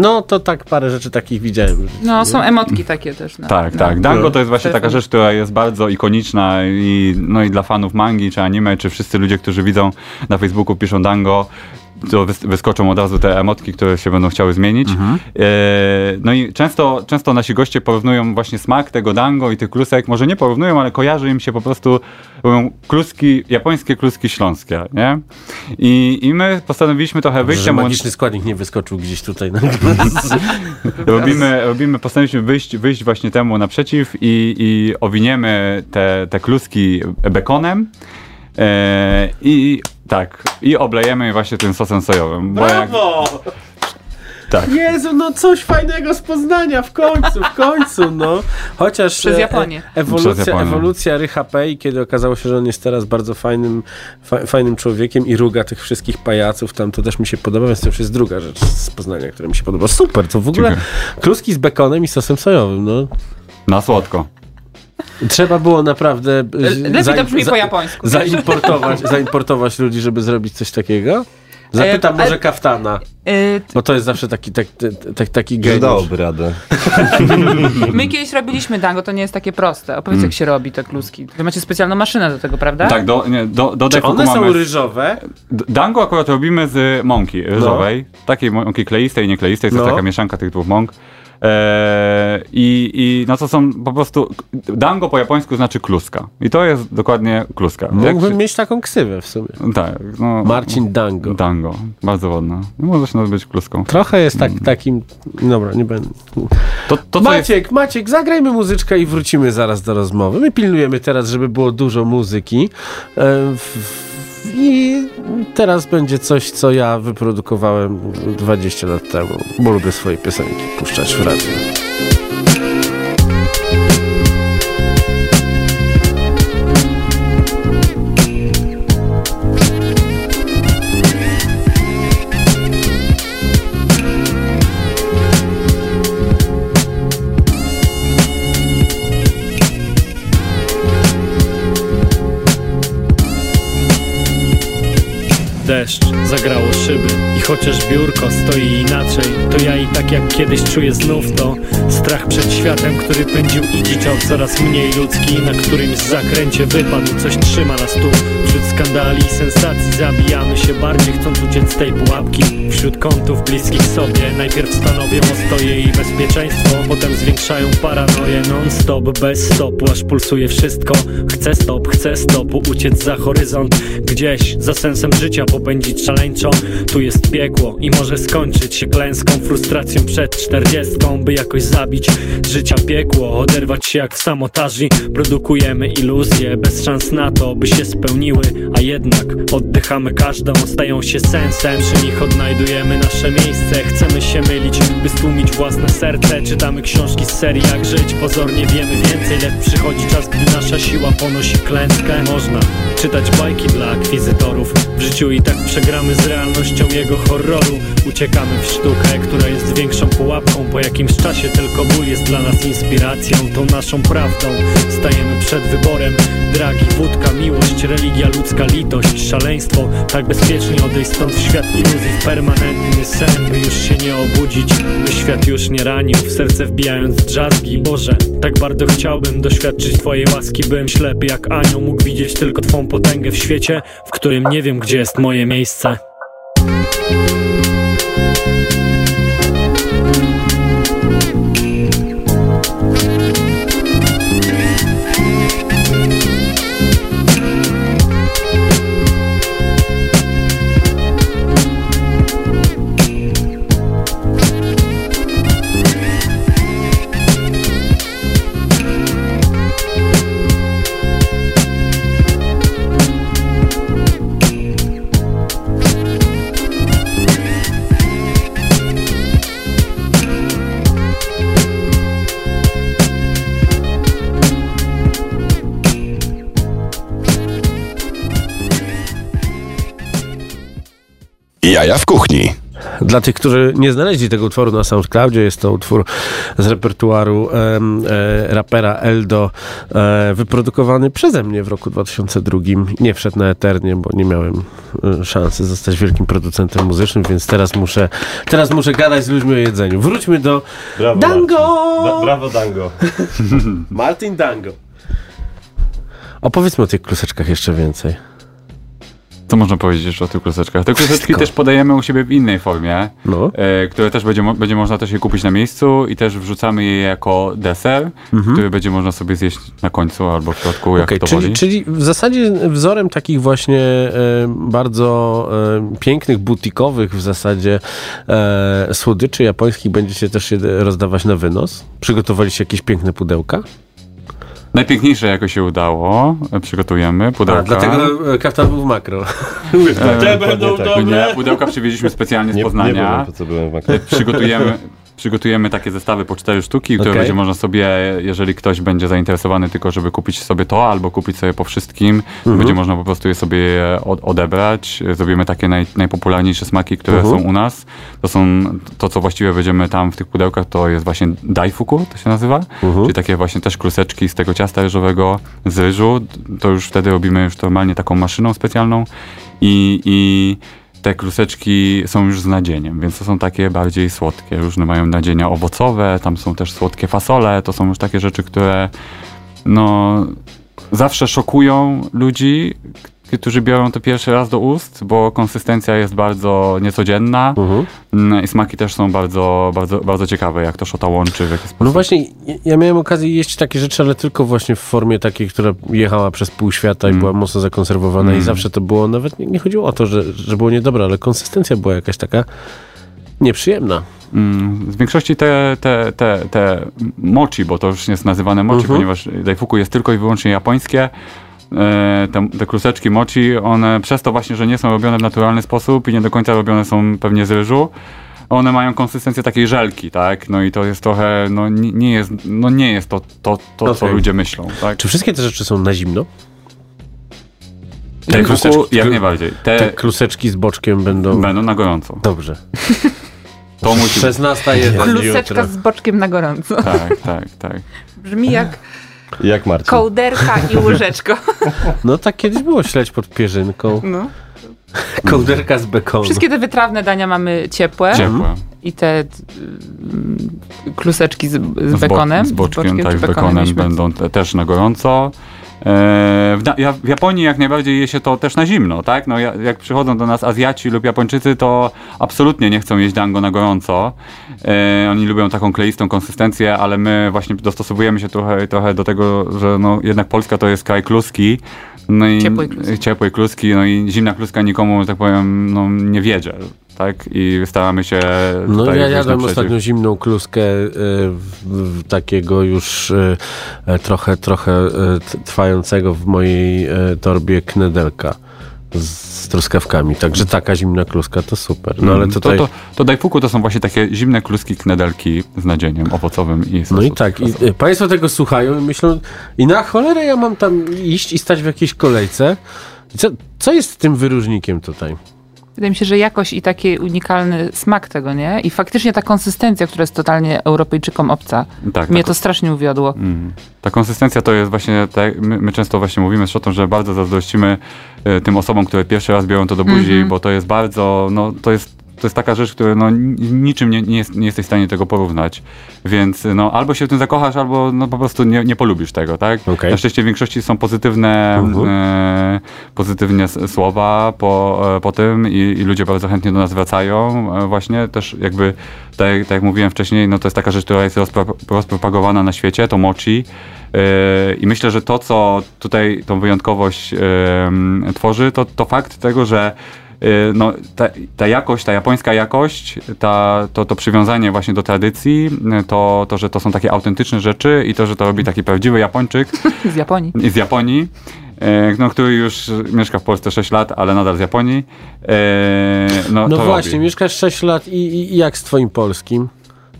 B: No to tak parę rzeczy takich widziałem.
C: No, są emotki takie też. No.
D: Tak,
C: no.
D: tak. Dango to jest właśnie taka rzecz, która jest bardzo ikoniczna i, no i dla fanów mangi czy anime, czy wszyscy ludzie, którzy widzą na Facebooku, piszą Dango, to wys- wyskoczą od razu te emotki, które się będą chciały zmienić.
B: Mhm.
D: E, no i często, często nasi goście porównują właśnie smak tego dango i tych klusek. Może nie porównują, ale kojarzy im się po prostu kluski, japońskie kluski śląskie, nie? I, i my postanowiliśmy trochę wyjść
B: Że magiczny składnik nie wyskoczył gdzieś tutaj. Na...
D: robimy, robimy, postanowiliśmy wyjść, wyjść właśnie temu naprzeciw i, i owiniemy te, te kluski bekonem e, i tak, i oblejemy je właśnie tym sosem sojowym. Bo jak,
B: Brawo!
D: tak.
B: Jezu, no coś fajnego z Poznania, w końcu, w końcu, no. Chociaż
C: Przez
B: e,
C: Japonię.
B: E, ewolucja,
D: Przez Japonię.
B: ewolucja Rycha Pei, kiedy okazało się, że on jest teraz bardzo fajnym, fa, fajnym człowiekiem i ruga tych wszystkich pajaców, tam to też mi się podoba, więc to już jest druga rzecz z Poznania, która mi się podoba. Super, to w ogóle
D: Dziękuję.
B: kluski z bekonem i sosem sojowym, no.
D: Na słodko.
B: Trzeba było naprawdę... e,
C: Lepiej
B: zaim-
C: to brzmi po japońsku.
B: Zaimportować, zaimportować ludzi, żeby zrobić coś takiego? Zapytam
C: E,
B: może
C: e-
B: kaftana,
C: Y,
B: bo to jest zawsze taki, tak, tak, tak, taki geniusz.
I: dałoby radę.
C: my kiedyś robiliśmy dango, to nie jest takie proste. Opowiedz, jak się robi te kluski. Wy macie specjalną maszynę do tego, prawda?
D: Tak, do, nie, do, do
B: Czy one są ryżowe?
D: Dango akurat robimy z mąki ryżowej, takiej mąki kleistej i niekleistej, to
B: No.
D: jest taka mieszanka tych dwóch mąk. Eee, i, I no to są po prostu. Dango po japońsku znaczy kluska. I to jest dokładnie kluska. Jak
B: Mógłbym
D: się-
B: mieć taką ksywę w sumie.
D: Tak, no.
B: Marcin Dango.
D: Dango. Bardzo ładna. No, Możesz nas być kluską.
B: Trochę jest tak, takim... Dobra, nie będę...
D: To, to co jest,
B: Maciek, Maciek, zagrajmy muzyczkę i wrócimy zaraz do rozmowy. My pilnujemy teraz, żeby było dużo muzyki. E, w- I teraz będzie coś, co ja wyprodukowałem 20 lat temu, bo lubię swoje piosenki puszczać w radiu.
I: Deszcz, zagrało szyby I chociaż biurko stoi inaczej To ja i tak jak kiedyś czuję znów to Strach przed światem, który pędził i dziczał Coraz mniej ludzki, na którymś zakręcie wypadł Coś trzyma nas tu. Wśród skandali i sensacji zabijamy się bardziej Chcąc uciec z tej pułapki. Wśród kątów bliskich sobie Najpierw stanowią ostoje i bezpieczeństwo Potem zwiększają paranoję non-stop Bez stopu, aż pulsuje wszystko. Chcę stop, chcę stopu Uciec za horyzont Gdzieś za sensem życia popędzić szaleńczo. Tu jest piekło i może skończyć się klęską Frustracją przed czterdziestką By jakoś zabić życia piekło Oderwać się jak w samotaży Produkujemy iluzje bez szans na to By się spełniły A jednak oddychamy każdą Stają się sensem. Przy nich odnajdujemy nasze miejsce Chcemy się mylić, by stłumić własne serce. Czytamy książki z serii jak żyć Pozornie wiemy więcej, lecz przychodzi czas Gdy nasza siła ponosi klęskę. Można czytać bajki dla akwizytorów. W życiu i tak przegramy z realnością jego horroru. Uciekamy w sztukę, która jest większą pułapką. Po jakimś czasie tylko ból jest dla nas inspiracją. Tą naszą prawdą. Stajemy przed wyborem. Dragi, wódka, miłość, religia, ludzka litość Szaleństwo, tak bezpiecznie odejść stąd w świat iluzji W permanentny sen, by już się nie obudzić. By świat już nie ranił, w serce wbijając drzazgi. Boże, tak bardzo chciałbym doświadczyć Twojej łaski Byłem ślepy jak anioł, mógł widzieć tylko Twą potęgę w świecie W którym nie wiem gdzie jest moje miejsce
A: Jaja w kuchni.
B: Dla tych, którzy nie znaleźli tego utworu na SoundCloudzie, jest to utwór z repertuaru em, e, rapera Eldo, e, wyprodukowany przeze mnie w roku 2002. Nie wszedł na Eternie, bo nie miałem e, szansy zostać wielkim producentem muzycznym, więc teraz muszę, teraz muszę gadać z ludźmi o jedzeniu. Wróćmy do
J: Brawo,
B: Dango!
J: Da, brawo, Dango.
B: Martin Dango. Opowiedzmy o tych kluseczkach jeszcze więcej.
D: Co można powiedzieć jeszcze o tych kluseczkach? Te kluseczki
B: Wszystko.
D: też podajemy u siebie w innej formie,
B: No.
D: e, które też będzie, będzie można też je kupić na miejscu i też wrzucamy je jako deser, który będzie można sobie zjeść na końcu albo w środku, jak
B: Okej,
D: to
B: czyli,
D: woli.
B: czyli w zasadzie wzorem takich właśnie e, bardzo e, pięknych, butikowych w zasadzie e, słodyczy japońskich będziecie też się rozdawać na wynos? Przygotowaliście jakieś piękne pudełka?
D: Najpiękniejsze jako się udało, przygotujemy pudełka.
B: A, dlatego e, kaftan był w makro.
D: E,
J: będą
D: tak. Nie, pudełka przywieźliśmy specjalnie z
J: Nie, nie
D: Poznania.
J: byłem, po co byłem w Makro.
D: E, przygotujemy, przygotujemy takie zestawy po cztery sztuki, które
B: Okej.
D: będzie można sobie, jeżeli ktoś będzie zainteresowany tylko, żeby kupić sobie to, albo kupić sobie po wszystkim,
B: Mhm.
D: będzie można po prostu je sobie od, odebrać. Zrobimy takie naj, najpopularniejsze smaki, które
B: Mhm.
D: są u nas. To są, to co właściwie będziemy tam w tych pudełkach, to jest właśnie daifuku, to się nazywa,
B: Mhm.
D: czyli takie właśnie też kluseczki z tego ciasta ryżowego z ryżu. To już wtedy robimy już normalnie taką maszyną specjalną i, i te kluseczki są już z nadzieniem, więc to są takie bardziej słodkie. Różne mają nadzienia owocowe, tam są też słodkie fasole, to są już takie rzeczy, które no zawsze szokują ludzi, którzy biorą to pierwszy raz do ust, bo konsystencja jest bardzo niecodzienna
B: Mhm.
D: mm, i smaki też są bardzo, bardzo, bardzo ciekawe, jak to szota łączy, w jaki sposób.
B: No właśnie, ja- miałem okazję jeść takie rzeczy, ale tylko właśnie w formie takiej, która jechała przez pół świata i
D: Mm.
B: była mocno zakonserwowana i
D: Mm.
B: zawsze to było, nawet nie, nie chodziło o to, że, że było niedobre, ale konsystencja była jakaś taka nieprzyjemna.
D: Mm, W większości te, te, te, te mochi, bo to już jest nazywane mochi,
B: Mhm.
D: ponieważ daifuku jest tylko i wyłącznie japońskie. Te, te kluseczki mochi, one przez to właśnie, że nie są robione w naturalny sposób i nie do końca robione są pewnie z ryżu, one mają konsystencję takiej żelki, tak? No i to jest trochę, no nie, jest, no nie jest to, to, to co
B: Okej.
D: ludzie myślą, tak?
B: Czy wszystkie te rzeczy są na zimno? Te kluseczki-
D: jak najbardziej.
B: Te
D: Te
B: kluseczki z boczkiem będą...
D: będą na gorąco.
B: Dobrze.
D: To musi być.
B: 16.1
C: Kluseczka
B: jutro.
C: z boczkiem na gorąco.
D: Tak, tak, tak.
C: Brzmi jak
J: Jak Marcin.
C: kołderka i łyżeczko.
B: No tak kiedyś było śledź pod pierzynką.
C: No.
B: Kołderka z bekonu.
C: Wszystkie te wytrawne dania mamy ciepłe.
D: Ciepłe.
C: I te mm, kluseczki z, z
D: bo-
C: bekonem.
D: Z boczkiem,
C: czy
D: tak, z bekonem
C: mieliśmy.
D: będą te, też na gorąco. E, w, ja- w Japonii jak najbardziej je się to też na zimno, tak? No, ja- jak przychodzą do nas Azjaci lub Japończycy, to absolutnie nie chcą jeść dango na gorąco. E, oni lubią taką kleistą konsystencję, ale my właśnie dostosowujemy się trochę, trochę do tego, że no, jednak Polska to jest kraj kluski. No i
C: Ciepłej kluski.
D: ciepłej kluski, no i zimna kluska nikomu, że tak powiem, no, nie wiedzie, tak? I staramy się
B: No ja jadłem ostatnio zimną kluskę y, w, takiego już y, e, trochę, trochę y, trwającego w mojej y, torbie knedelka z, z truskawkami. Także taka zimna kluska to super. No ale
D: Mm,
B: tutaj...
D: To, to, to dajfuku to są właśnie takie zimne kluski knedelki z nadzieniem owocowym i
B: No i tak, i państwo tego słuchają i myślą, i na cholerę ja mam tam iść i stać w jakiejś kolejce. Co, co jest tym wyróżnikiem tutaj?
C: Wydaje mi się, że jakość i taki unikalny smak tego, nie? I faktycznie ta konsystencja, która jest totalnie Europejczykom obca.
D: tak,
C: Mnie
D: tak.
C: to strasznie uwiodło.
D: Mm. Ta konsystencja to jest właśnie, tak, my, my często właśnie mówimy z Szotą, że bardzo zazdrościmy e, tym osobom, które pierwszy raz biorą to do buzi,
C: Mhm.
D: bo to jest bardzo, no to jest to jest taka rzecz, która no, ni- niczym nie, nie, jest, nie jesteś w stanie tego porównać. Więc no, albo się w tym zakochasz, albo no, po prostu nie, nie polubisz tego, tak?
B: Okej.
D: Na szczęście w większości są pozytywne,
B: Mhm.
D: e, pozytywnie s- słowa po, e, po tym i, i ludzie bardzo chętnie do nas wracają. E, właśnie też jakby, tak, tak jak mówiłem wcześniej, no to jest taka rzecz, która jest rozpro, rozpropagowana na świecie, to mochi. E, I myślę, że to, co tutaj tą wyjątkowość e, tworzy, to, to fakt tego, że e, no, ta, ta jakość, ta japońska jakość, ta, to, to przywiązanie właśnie do tradycji, e, to, to, że to są takie autentyczne rzeczy i to, że to robi taki prawdziwy Japończyk
C: Z Japonii.
D: z Japonii, e, no, który już mieszka w Polsce 6 lat, ale nadal z Japonii. No,
B: No
D: to
B: właśnie,
D: robi.
B: mieszkasz 6 lat i, i, i jak z twoim polskim?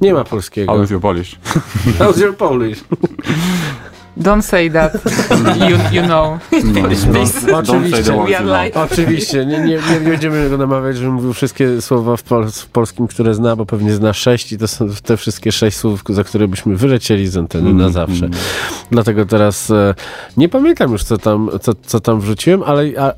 B: Nie ma polskiego.
D: How is your Polish?
B: How's your Polish?
C: Don't say that. You, you know.
B: Oczywiście.
C: are
D: you know.
C: like-
B: Oczywiście, nie, nie, nie będziemy go namawiać, żeby mówił wszystkie słowa w, pol w polskim, które zna, bo pewnie zna sześć i to są te wszystkie sześć słów, za które byśmy wylecieli z anteny na zawsze. Dlatego teraz e, nie pamiętam już, co tam, co, co tam wrzuciłem, ale, a,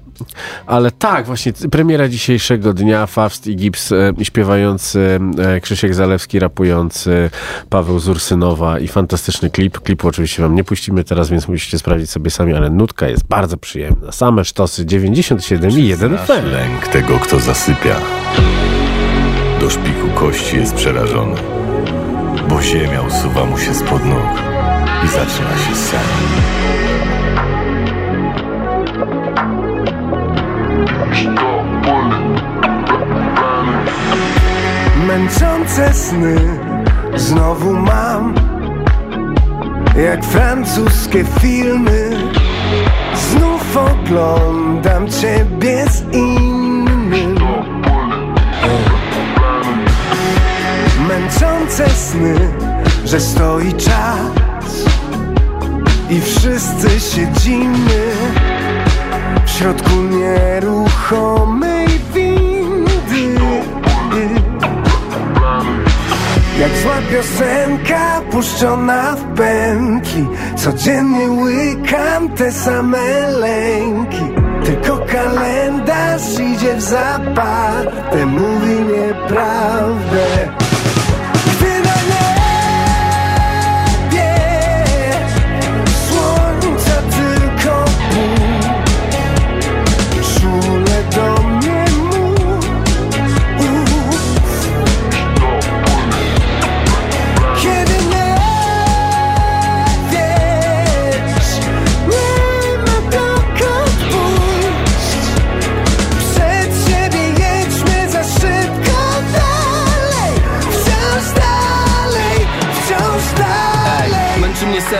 B: ale tak, właśnie premiera dzisiejszego dnia, Faust i Gips e, śpiewający, e, Krzysiek Zalewski rapujący, Paweł z Ursynowa i fantastyczny klip. Klipu oczywiście wam nie puścimy teraz, więc musicie sprawdzić sobie sami, ale nutka jest bardzo przyjemna. Same sztosy 97 i 1 FM.
K: Lęk tego, kto zasypia. Do szpiku kości jest przerażony, bo ziemia usuwa mu się spod nóg i zaczyna się sen.
E: Męczące sny znowu mam Jak francuskie filmy. Znów oglądam ciebie z innym. Męczące sny, że stoi czas. I wszyscy siedzimy. W środku nieruchomej Jak zła piosenka puszczona w pętli. Codziennie łykam te same lęki. Tylko kalendarz idzie w zaparte. Mówi nieprawdę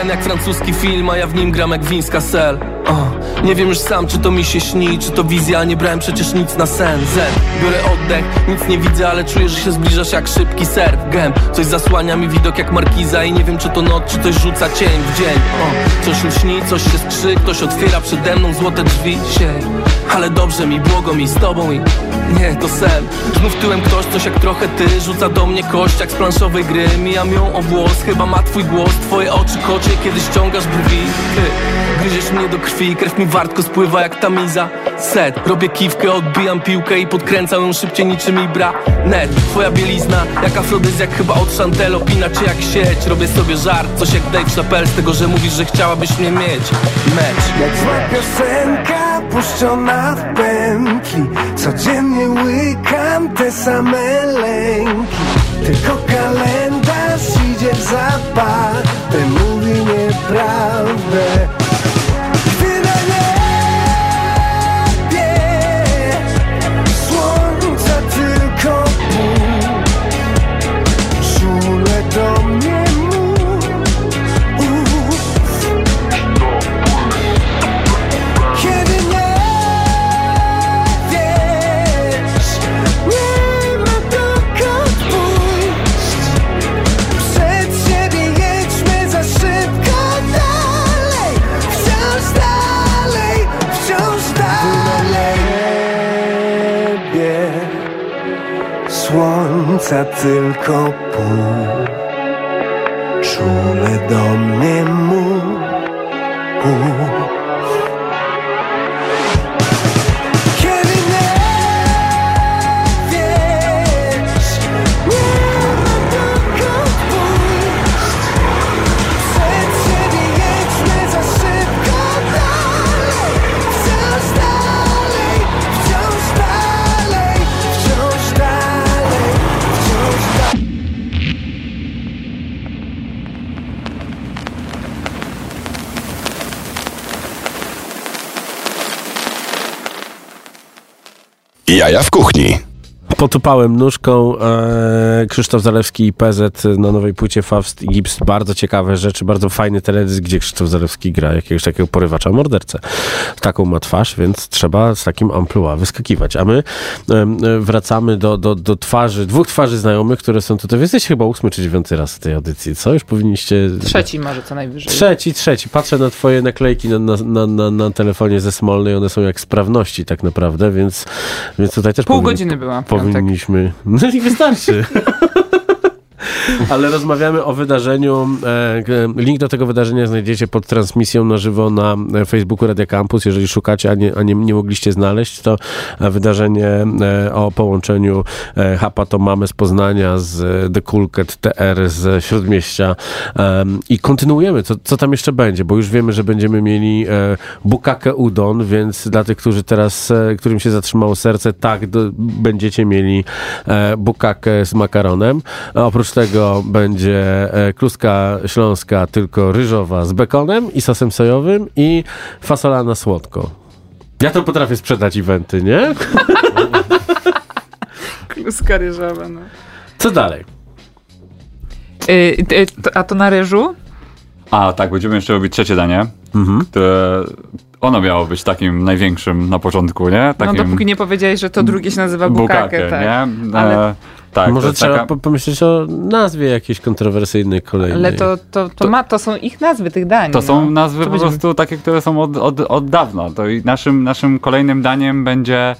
L: jak francuski film, a ja w nim gram jak wińska sel o, Nie wiem już sam, czy to mi się śni, czy to wizja Nie brałem przecież nic na sen. Z, biorę oddech, nic nie widzę, ale czuję, że się zbliżasz jak szybki surf Gem, coś zasłania mi widok jak markiza I nie wiem, czy to noc, czy coś rzuca cień w dzień. O, Coś lśni, coś się skrzy, ktoś otwiera przede mną złote drzwi. Siej, ale dobrze mi, błogo mi z tobą i nie, to sen. Znów tyłem ktoś, coś jak trochę ty Rzuca do mnie kość jak z planszowej gry. Mijam ją o włos, chyba ma twój głos. Twoje oczy kocie, kiedy ściągasz brwi. Ty, gryziesz mnie do krwi Krew mi wartko spływa jak tamiza Set, robię kiwkę, odbijam piłkę I podkręcam ją szybciej niczym Ibra. Net, twoja bielizna jak Chyba od Chantel czy jak sieć Robię sobie żart, coś jak Dave Chappelle Z tego, że mówisz, że chciałabyś mnie mieć. Mecz.
E: Jak zła piosenka puszczona w pętli Codziennie łykam te same lęki. Tylko kalendarz idzie w zapach Ten mówi nieprawdę Słońca tylko pół. Czule do mnie mów
M: Jaja w kuchni.
B: Potupałem nóżką e, Krzysztof Zalewski i PZ na nowej płycie Faust i Gips. Bardzo ciekawe rzeczy, bardzo fajny teledysk, gdzie Krzysztof Zalewski gra jakiegoś takiego porywacza mordercę. Taką ma twarz, więc trzeba z takim amplua wyskakiwać. A my e, wracamy do, do, do twarzy, dwóch twarzy znajomych, które są tutaj. Wy jesteście chyba ósmy czy dziewiąty raz w tej audycji, co? Już powinniście...
C: Trzeci może co najwyżej.
B: Trzeci, trzeci. Patrzę na twoje naklejki na, na, na, na, na telefonie ze Smolnej, one są jak sprawności tak naprawdę, więc, więc tutaj też
C: Pół
B: powinni-
C: godziny piątek.
B: Powinniśmy... No i wystarczy. Ale rozmawiamy o wydarzeniu. e, Link do tego wydarzenia znajdziecie pod transmisją na żywo na e, Facebooku Radia Campus. Jeżeli szukacie, a nie, a nie, nie mogliście znaleźć, to e, wydarzenie o połączeniu Hapa to mamy z Poznania, z The Cool Cat TR z Śródmieścia i kontynuujemy, co, co tam jeszcze będzie, bo już wiemy, że będziemy mieli bukakę udon, więc dla tych, którzy teraz, którym się zatrzymało serce, tak, do, będziecie mieli bukakę z makaronem. Oprócz tego będzie e, kluska śląska, tylko ryżowa z bekonem i sosem sojowym i fasola na słodko. Ja to potrafię sprzedać eventy, nie?
C: Kluska ryżowa, no.
B: Co dalej?
C: Y, y, to- a to na ryżu?
D: A tak, będziemy jeszcze robić trzecie danie,
B: Mhm.
D: które ono miało być takim największym na początku, nie?
C: No
D: Takim
C: dopóki nie powiedziałeś, że to drugie się nazywa bukakę, tak.
D: nie?
C: Ale-
D: E, tak, to
B: Może trzeba
D: taka-
B: po- pomyśleć o nazwie jakiejś kontrowersyjnej kolejnej.
C: Ale to, to, to, ma, to są ich nazwy tych dań.
D: To są
C: no.
D: nazwy
C: Co
D: po
C: będziemy-
D: prostu takie, które są od, od, od dawna. To i naszym, naszym kolejnym daniem będzie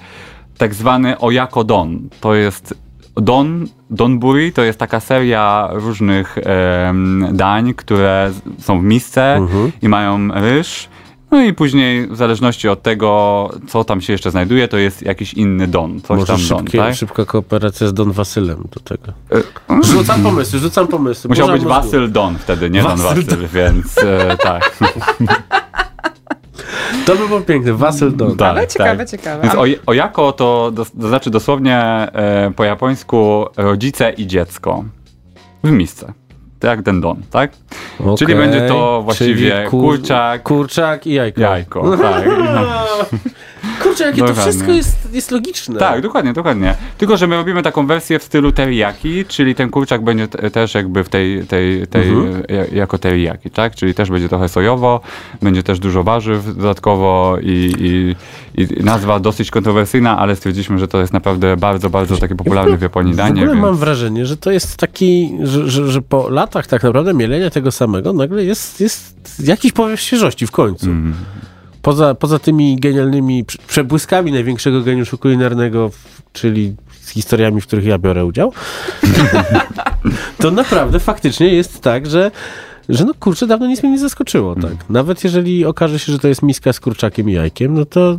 D: tak zwany Oyako Don. To jest Don, Donburi to jest taka seria różnych em, dań, które są w misce
B: Mhm.
D: i mają ryż. No i później w zależności od tego, co tam się jeszcze znajduje, to jest jakiś inny don. Coś
B: Może
D: tam don,
B: szybkie,
D: tak?
B: szybka kooperacja z Don Wasylem do tego.
D: E,
B: Rzucam pomysły, rzucam pomysły.
D: Musiał być
B: mózgu.
D: Wasyl Don wtedy, nie Don
B: Wasyl
D: Wasyl, więc e, tak.
B: To by było piękne, Wasyl Don.
D: Tak,
C: Ale ciekawe,
D: tak.
C: ciekawe.
D: Więc
C: A-
D: o, ojako to, to znaczy dosłownie e, po japońsku rodzice i dziecko w misce. To jak ten don, tak?
B: Okej,
D: Czyli będzie to właściwie
B: kur-
D: kurczak,
B: Kurczak i jajko.
D: jajko. Tak.
B: Kurczę, jakie to
D: Dokładnie.
B: wszystko jest, jest logiczne.
D: tak, dokładnie, dokładnie. Tylko, że my robimy taką wersję w stylu teriyaki, czyli ten kurczak będzie t- też jakby w tej, tej, tej
B: Mhm.
D: ja- jako teriyaki, tak? Czyli też będzie trochę sojowo, będzie też dużo warzyw dodatkowo i, i, i nazwa dosyć kontrowersyjna, ale stwierdziliśmy, że to jest naprawdę bardzo, bardzo takie popularne w Japonii
B: W
D: danie.
B: ogóle
D: więc...
B: mam wrażenie, że to jest taki, że, że, że po latach tak naprawdę mielenia tego samego nagle jest, jest jakiś powiew świeżości w końcu.
D: Mm.
B: Poza, poza tymi genialnymi prze- przebłyskami największego geniuszu kulinarnego, czyli z historiami, w których ja biorę udział, to naprawdę faktycznie jest tak, że że no kurczę, dawno nic mnie nie zaskoczyło, tak. Nawet jeżeli okaże się, że to jest miska z kurczakiem i jajkiem, no to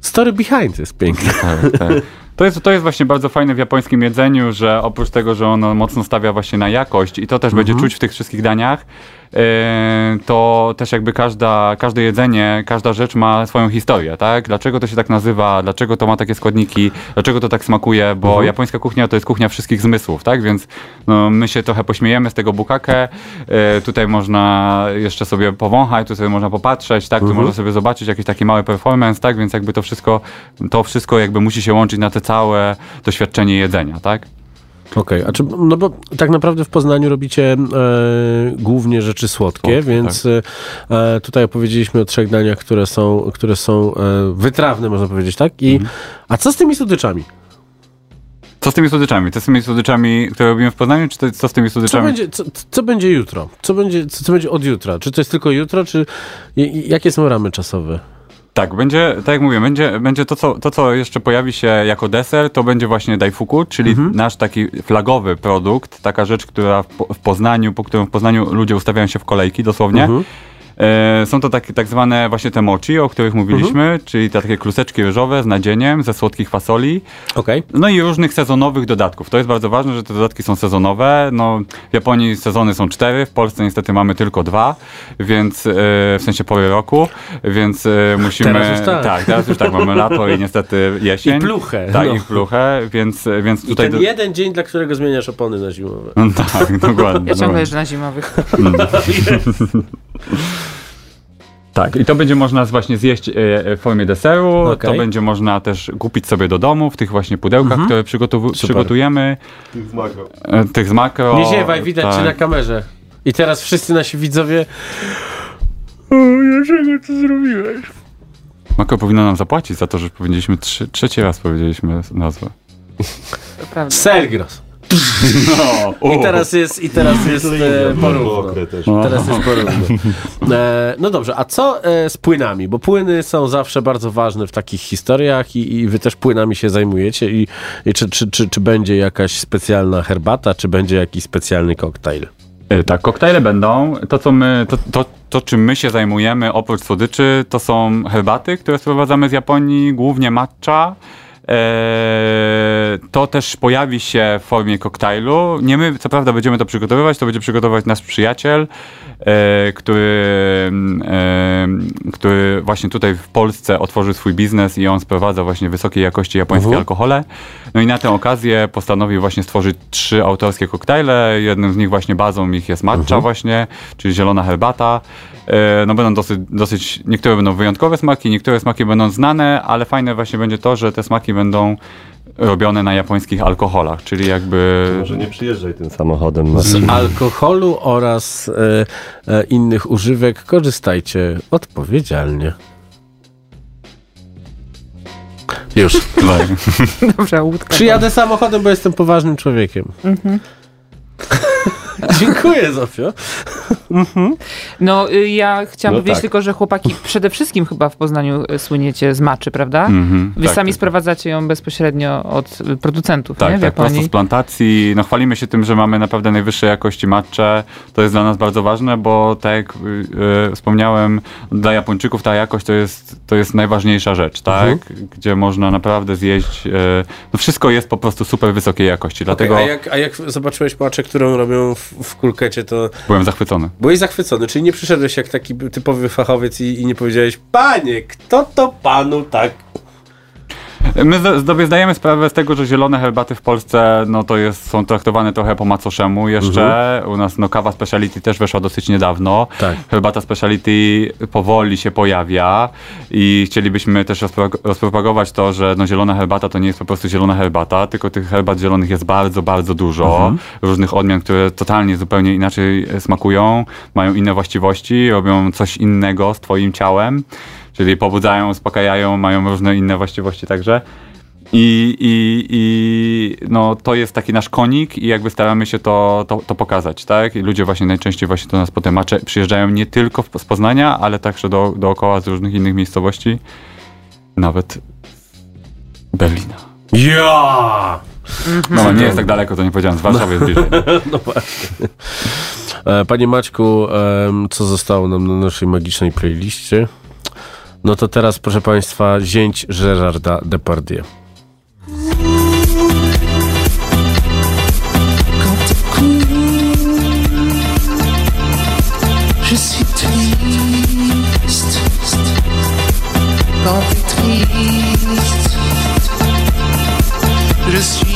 B: story behind jest piękne.
D: Tak, tak. To jest, to jest właśnie bardzo fajne w japońskim jedzeniu, że oprócz tego, że ono mocno stawia właśnie na jakość i to też będzie czuć w tych wszystkich daniach, to też jakby każda, każde jedzenie, każda rzecz ma swoją historię, tak? Dlaczego to się tak nazywa, dlaczego to ma takie składniki, dlaczego to tak smakuje, bo japońska kuchnia to jest kuchnia wszystkich zmysłów, tak? Więc no, my się trochę pośmiejemy z tego bukake, yy, tutaj można jeszcze sobie powąchać, tu sobie można popatrzeć, tak? Tu
B: Mhm.
D: można sobie zobaczyć jakiś taki mały performance, tak? Więc jakby to wszystko, to wszystko jakby musi się łączyć na te całe doświadczenie jedzenia, tak?
B: Okej, a czy, no bo tak naprawdę w Poznaniu robicie e, głównie rzeczy słodkie, więc e, tutaj opowiedzieliśmy o trzech daniach, które są, które są e, wytrawne, można powiedzieć, tak? I, A co z tymi słodyczami?
D: Co z tymi słodyczami? Co z tymi słodyczami, które robimy w Poznaniu, czy to, co z tymi
B: Co
D: słodyczami?
B: będzie, co, co będzie jutro? Co będzie, co, co będzie od jutra? Czy to jest tylko jutro, czy jakie są ramy czasowe?
D: Tak, będzie, tak jak mówię, będzie, będzie to, co, to, co jeszcze pojawi się jako deser, to będzie właśnie daifuku, czyli
B: Mhm.
D: nasz taki flagowy produkt, taka rzecz, która w, Po- w Poznaniu, po którą w Poznaniu ludzie ustawiają się w kolejki, dosłownie.
B: Mhm.
D: E, są to takie, tak zwane właśnie te mochi, o których mówiliśmy,
B: Mhm.
D: czyli te takie kluseczki ryżowe z nadzieniem, ze słodkich fasoli.
B: Okej.
D: No i różnych sezonowych dodatków. To jest bardzo ważne, że te dodatki są sezonowe. No, w Japonii sezony są cztery, w Polsce niestety mamy tylko dwa, więc e, w sensie pory roku, więc e, musimy...
B: Teraz już tak.
D: teraz już tak, mamy lato i niestety jesień.
B: I pluchę,
D: Tak,
B: no.
D: i pluchę, więc, więc
B: I
D: tutaj...
B: ten jeden dzień, dla którego zmieniasz opony na zimowe.
D: No tak, dokładnie.
C: Ja ciągle jeżdżę na zimowych.
D: Tak, i to będzie można właśnie zjeść e, w formie deseru,
B: Okej.
D: to będzie można też kupić sobie do domu w tych właśnie pudełkach,
B: Mhm.
D: które przygotujemy.
J: Tych z makro.
D: E, Tych z makro.
B: Nie ziewaj, widać
D: tak.
B: cię na kamerze. I teraz wszyscy nasi widzowie... O, dlaczego to zrobiłeś?
D: Mako powinno nam zapłacić za to, że powiedzieliśmy trzy, trzeci raz powiedzieliśmy nazwę.
B: Selgros.
D: No,
B: I teraz jest, i teraz jest e, porówno. Teraz jest porówno. E, no dobrze, a co e, z płynami? Bo płyny są zawsze bardzo ważne w takich historiach i, i wy też płynami się zajmujecie i, i czy, czy, czy, czy będzie jakaś specjalna herbata, czy będzie jakiś specjalny koktajl?
D: E, Tak, koktajle będą. To, co my, to, to, to, czym my się zajmujemy oprócz słodyczy, to są herbaty, które sprowadzamy z Japonii, głównie matcha. Eee, to też pojawi się w formie koktajlu. Nie my, co prawda, będziemy to przygotowywać, to będzie przygotować nasz przyjaciel, e, który, e, który właśnie tutaj w Polsce otworzył swój biznes i on sprowadza właśnie wysokiej jakości japońskie
B: Mhm.
D: alkohole. No i na tę okazję postanowił właśnie stworzyć trzy autorskie koktajle. Jednym z nich właśnie bazą ich jest matcha właśnie, czyli zielona herbata. E, No będą dosyć, dosyć, niektóre będą wyjątkowe smaki, niektóre smaki będą znane, ale fajne właśnie będzie to, że te smaki będą robione na japońskich alkoholach, czyli jakby...
J: Może nie przyjeżdżaj tym samochodem.
B: Z alkoholu oraz e, e, innych używek korzystajcie odpowiedzialnie. Już.
C: Dobrze, łódka.
B: Przyjadę samochodem, bo jestem poważnym człowiekiem. Dziękuję, Zofio.
C: No, y, ja chciałam
J: No
C: powiedzieć
J: tak.
C: tylko, że chłopaki przede wszystkim chyba w Poznaniu y, słyniecie z maczy, prawda?
D: Mhm,
C: Wy
D: tak,
C: sami
D: tak.
C: sprowadzacie ją bezpośrednio od y, producentów,
D: Tak,
C: nie? W
D: tak, prosto z
C: Japonii.
D: plantacji. No chwalimy się tym, że mamy naprawdę najwyższej jakości matcze. To jest dla nas bardzo ważne, bo tak jak y, y, wspomniałem, dla Japończyków ta jakość to jest, to jest najważniejsza rzecz, tak?
B: Mhm.
D: Gdzie można naprawdę zjeść. Y, no wszystko jest po prostu super wysokiej jakości, dlatego
B: Okej, a, jak, a jak zobaczyłeś maczę, którą robią w, w kulkecie, to
D: byłem zachwycony.
B: byłeś zachwycony, czyli nie przyszedłeś jak taki typowy fachowiec i, i nie powiedziałeś, panie, kto to panu tak
D: My sobie zdajemy sprawę z tego, że zielone herbaty w Polsce no to jest, są traktowane trochę po macoszemu jeszcze. U nas no, kawa speciality też weszła dosyć niedawno.
B: Tak.
D: Herbata speciality powoli się pojawia i chcielibyśmy też rozpro- rozpropagować to, że no, zielona herbata to nie jest po prostu zielona herbata, tylko tych herbat zielonych jest bardzo, bardzo dużo. Różnych odmian, które totalnie zupełnie inaczej smakują, mają inne właściwości, robią coś innego z twoim ciałem. Czyli pobudzają, uspokajają, mają różne inne właściwości także. I, i, I no, to jest taki nasz konik i jakby staramy się to, to, to pokazać, tak? I ludzie właśnie najczęściej właśnie do nas po te macze przyjeżdżają nie tylko z Poznania, ale także do, dookoła z różnych innych miejscowości. Nawet Berlina.
B: Ja!
D: No nie jest tak daleko, to nie powiedziałem, z Warszawy jest bliżej.
B: No właśnie. E, Panie Maćku, co zostało nam na naszej magicznej playliście? No to teraz, proszę Państwa, zięć Gerarda Depardieu.
N: Je suis triste quand triste. Je suis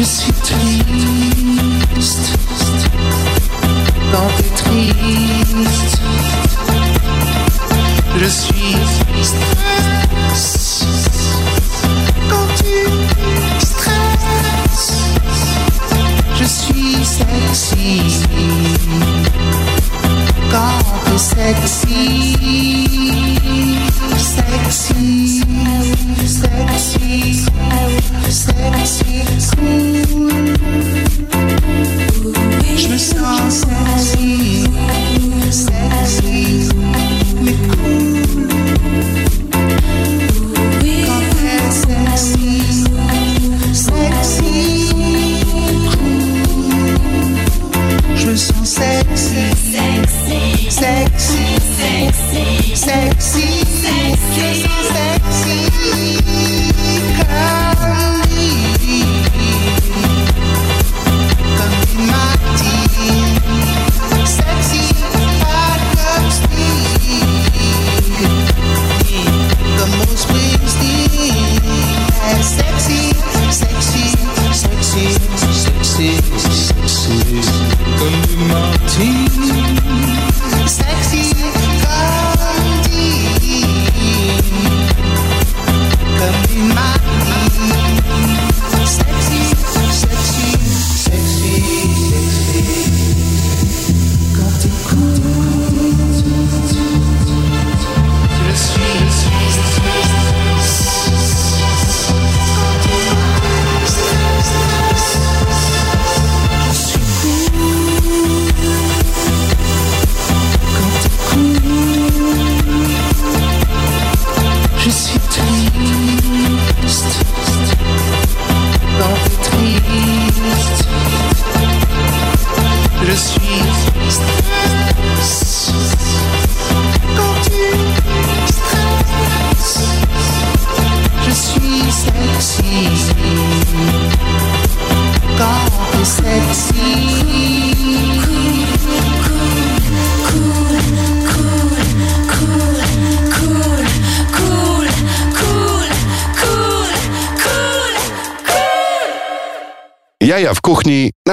N: Je suis triste. Quand t'es triste. Je suis stress. Quand tu stresses. Je suis sexy quand t'es sexy, sexy, sexy, sexy, cool.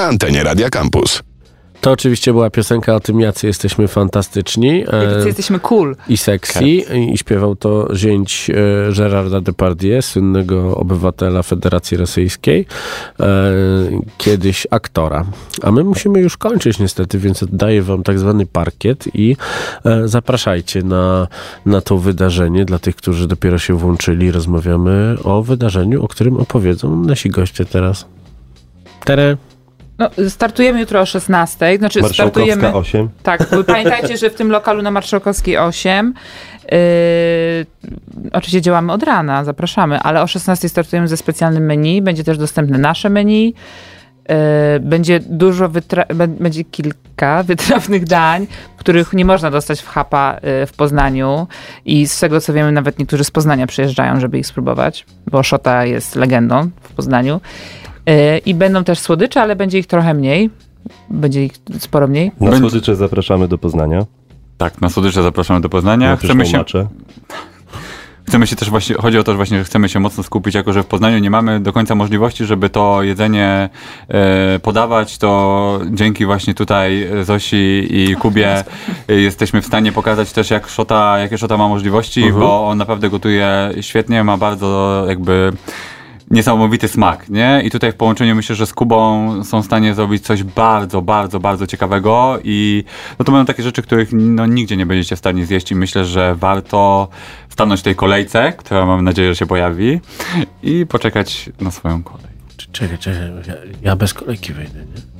A: Na antenie Radia Campus.
B: To oczywiście była piosenka o tym, jacy jesteśmy fantastyczni. e,
C: Jacy jesteśmy cool.
B: I sexy. I, I śpiewał to zięć e, Gerarda Depardieu, słynnego obywatela Federacji Rosyjskiej, e, kiedyś aktora. A my musimy już kończyć niestety, więc oddaję wam tak zwany parkiet i e, zapraszajcie na, na to wydarzenie. Dla tych, którzy dopiero się włączyli, rozmawiamy o wydarzeniu, o którym opowiedzą nasi goście teraz. Tere.
C: No, startujemy jutro o 16. Znaczy startujemy.
J: 8.
C: Tak, pamiętajcie, że w tym lokalu na Marszałkowskiej 8 yy, oczywiście działamy od rana, zapraszamy, ale o 16 startujemy ze specjalnym menu. Będzie też dostępne nasze menu. Yy, Będzie dużo, będzie kilka wytrawnych dań, których nie można dostać w Hapa yy, w Poznaniu i z tego co wiemy nawet niektórzy z Poznania przyjeżdżają, żeby ich spróbować, bo Szota jest legendą w Poznaniu. Yy, I będą też słodycze, ale będzie ich trochę mniej. Będzie ich sporo mniej.
J: Na słodycze zapraszamy do Poznania.
D: Tak, na słodycze zapraszamy do Poznania.
J: Na
D: Chcemy się,
J: maczę.
D: chcemy się też właśnie, chodzi o to, że właśnie chcemy się mocno skupić, jako że w Poznaniu nie mamy do końca możliwości, żeby to jedzenie e, podawać, to dzięki właśnie tutaj Zosi i Kubie e, jesteśmy w stanie pokazać też, jak Szota, jakie Szota ma możliwości,
B: Mhm.
D: bo on naprawdę gotuje świetnie, ma bardzo jakby niesamowity smak, nie? I tutaj w połączeniu myślę, że z Kubą są w stanie zrobić coś bardzo, bardzo, bardzo ciekawego i no to będą takie rzeczy, których no, nigdzie nie będziecie w stanie zjeść i myślę, że warto stanąć w tej kolejce, która mam nadzieję, że się pojawi i poczekać na swoją kolej.
B: Czekaj, czekaj, ja, ja bez kolejki wejdę, nie?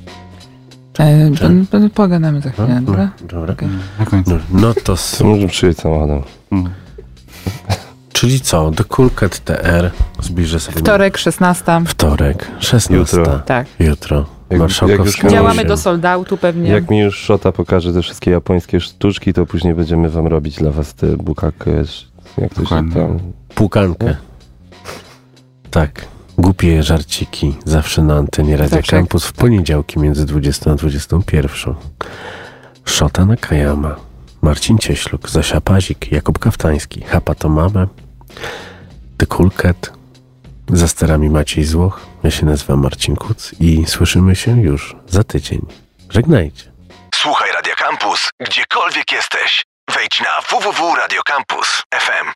C: E, pogadamy za chwilę, dobra?
B: Dobra.
D: Na końcu.
B: No, no to...
J: możemy przyjść samochodem.
B: Czyli co? The Cool Cat TR zbliża sobie...
C: Wtorek, 16.
B: Wtorek, 16.
J: Jutro.
C: Tak.
B: Jutro.
J: Jak- jak już
C: Działamy do sold outu pewnie.
J: Jak mi już Szota pokaże te wszystkie japońskie sztuczki, to później będziemy wam robić dla was te bukake, jak to się tam...
B: Płukankę. Tak. Głupie żarciki zawsze na antenie Radio
C: Zawsze.
B: Campus w poniedziałki między 20 a 21. Szota Nakayama, Marcin Cieśluk, Zosia Pazik, Jakub Kaftański, Hapa Tomame, The Cool Cat, za sterami Maciej Złoch, ja się nazywam Marcin Kuc i słyszymy się już za tydzień. Żegnajcie.
A: Słuchaj Radio Campus, gdziekolwiek jesteś. Wejdź na www.radiocampus.fm.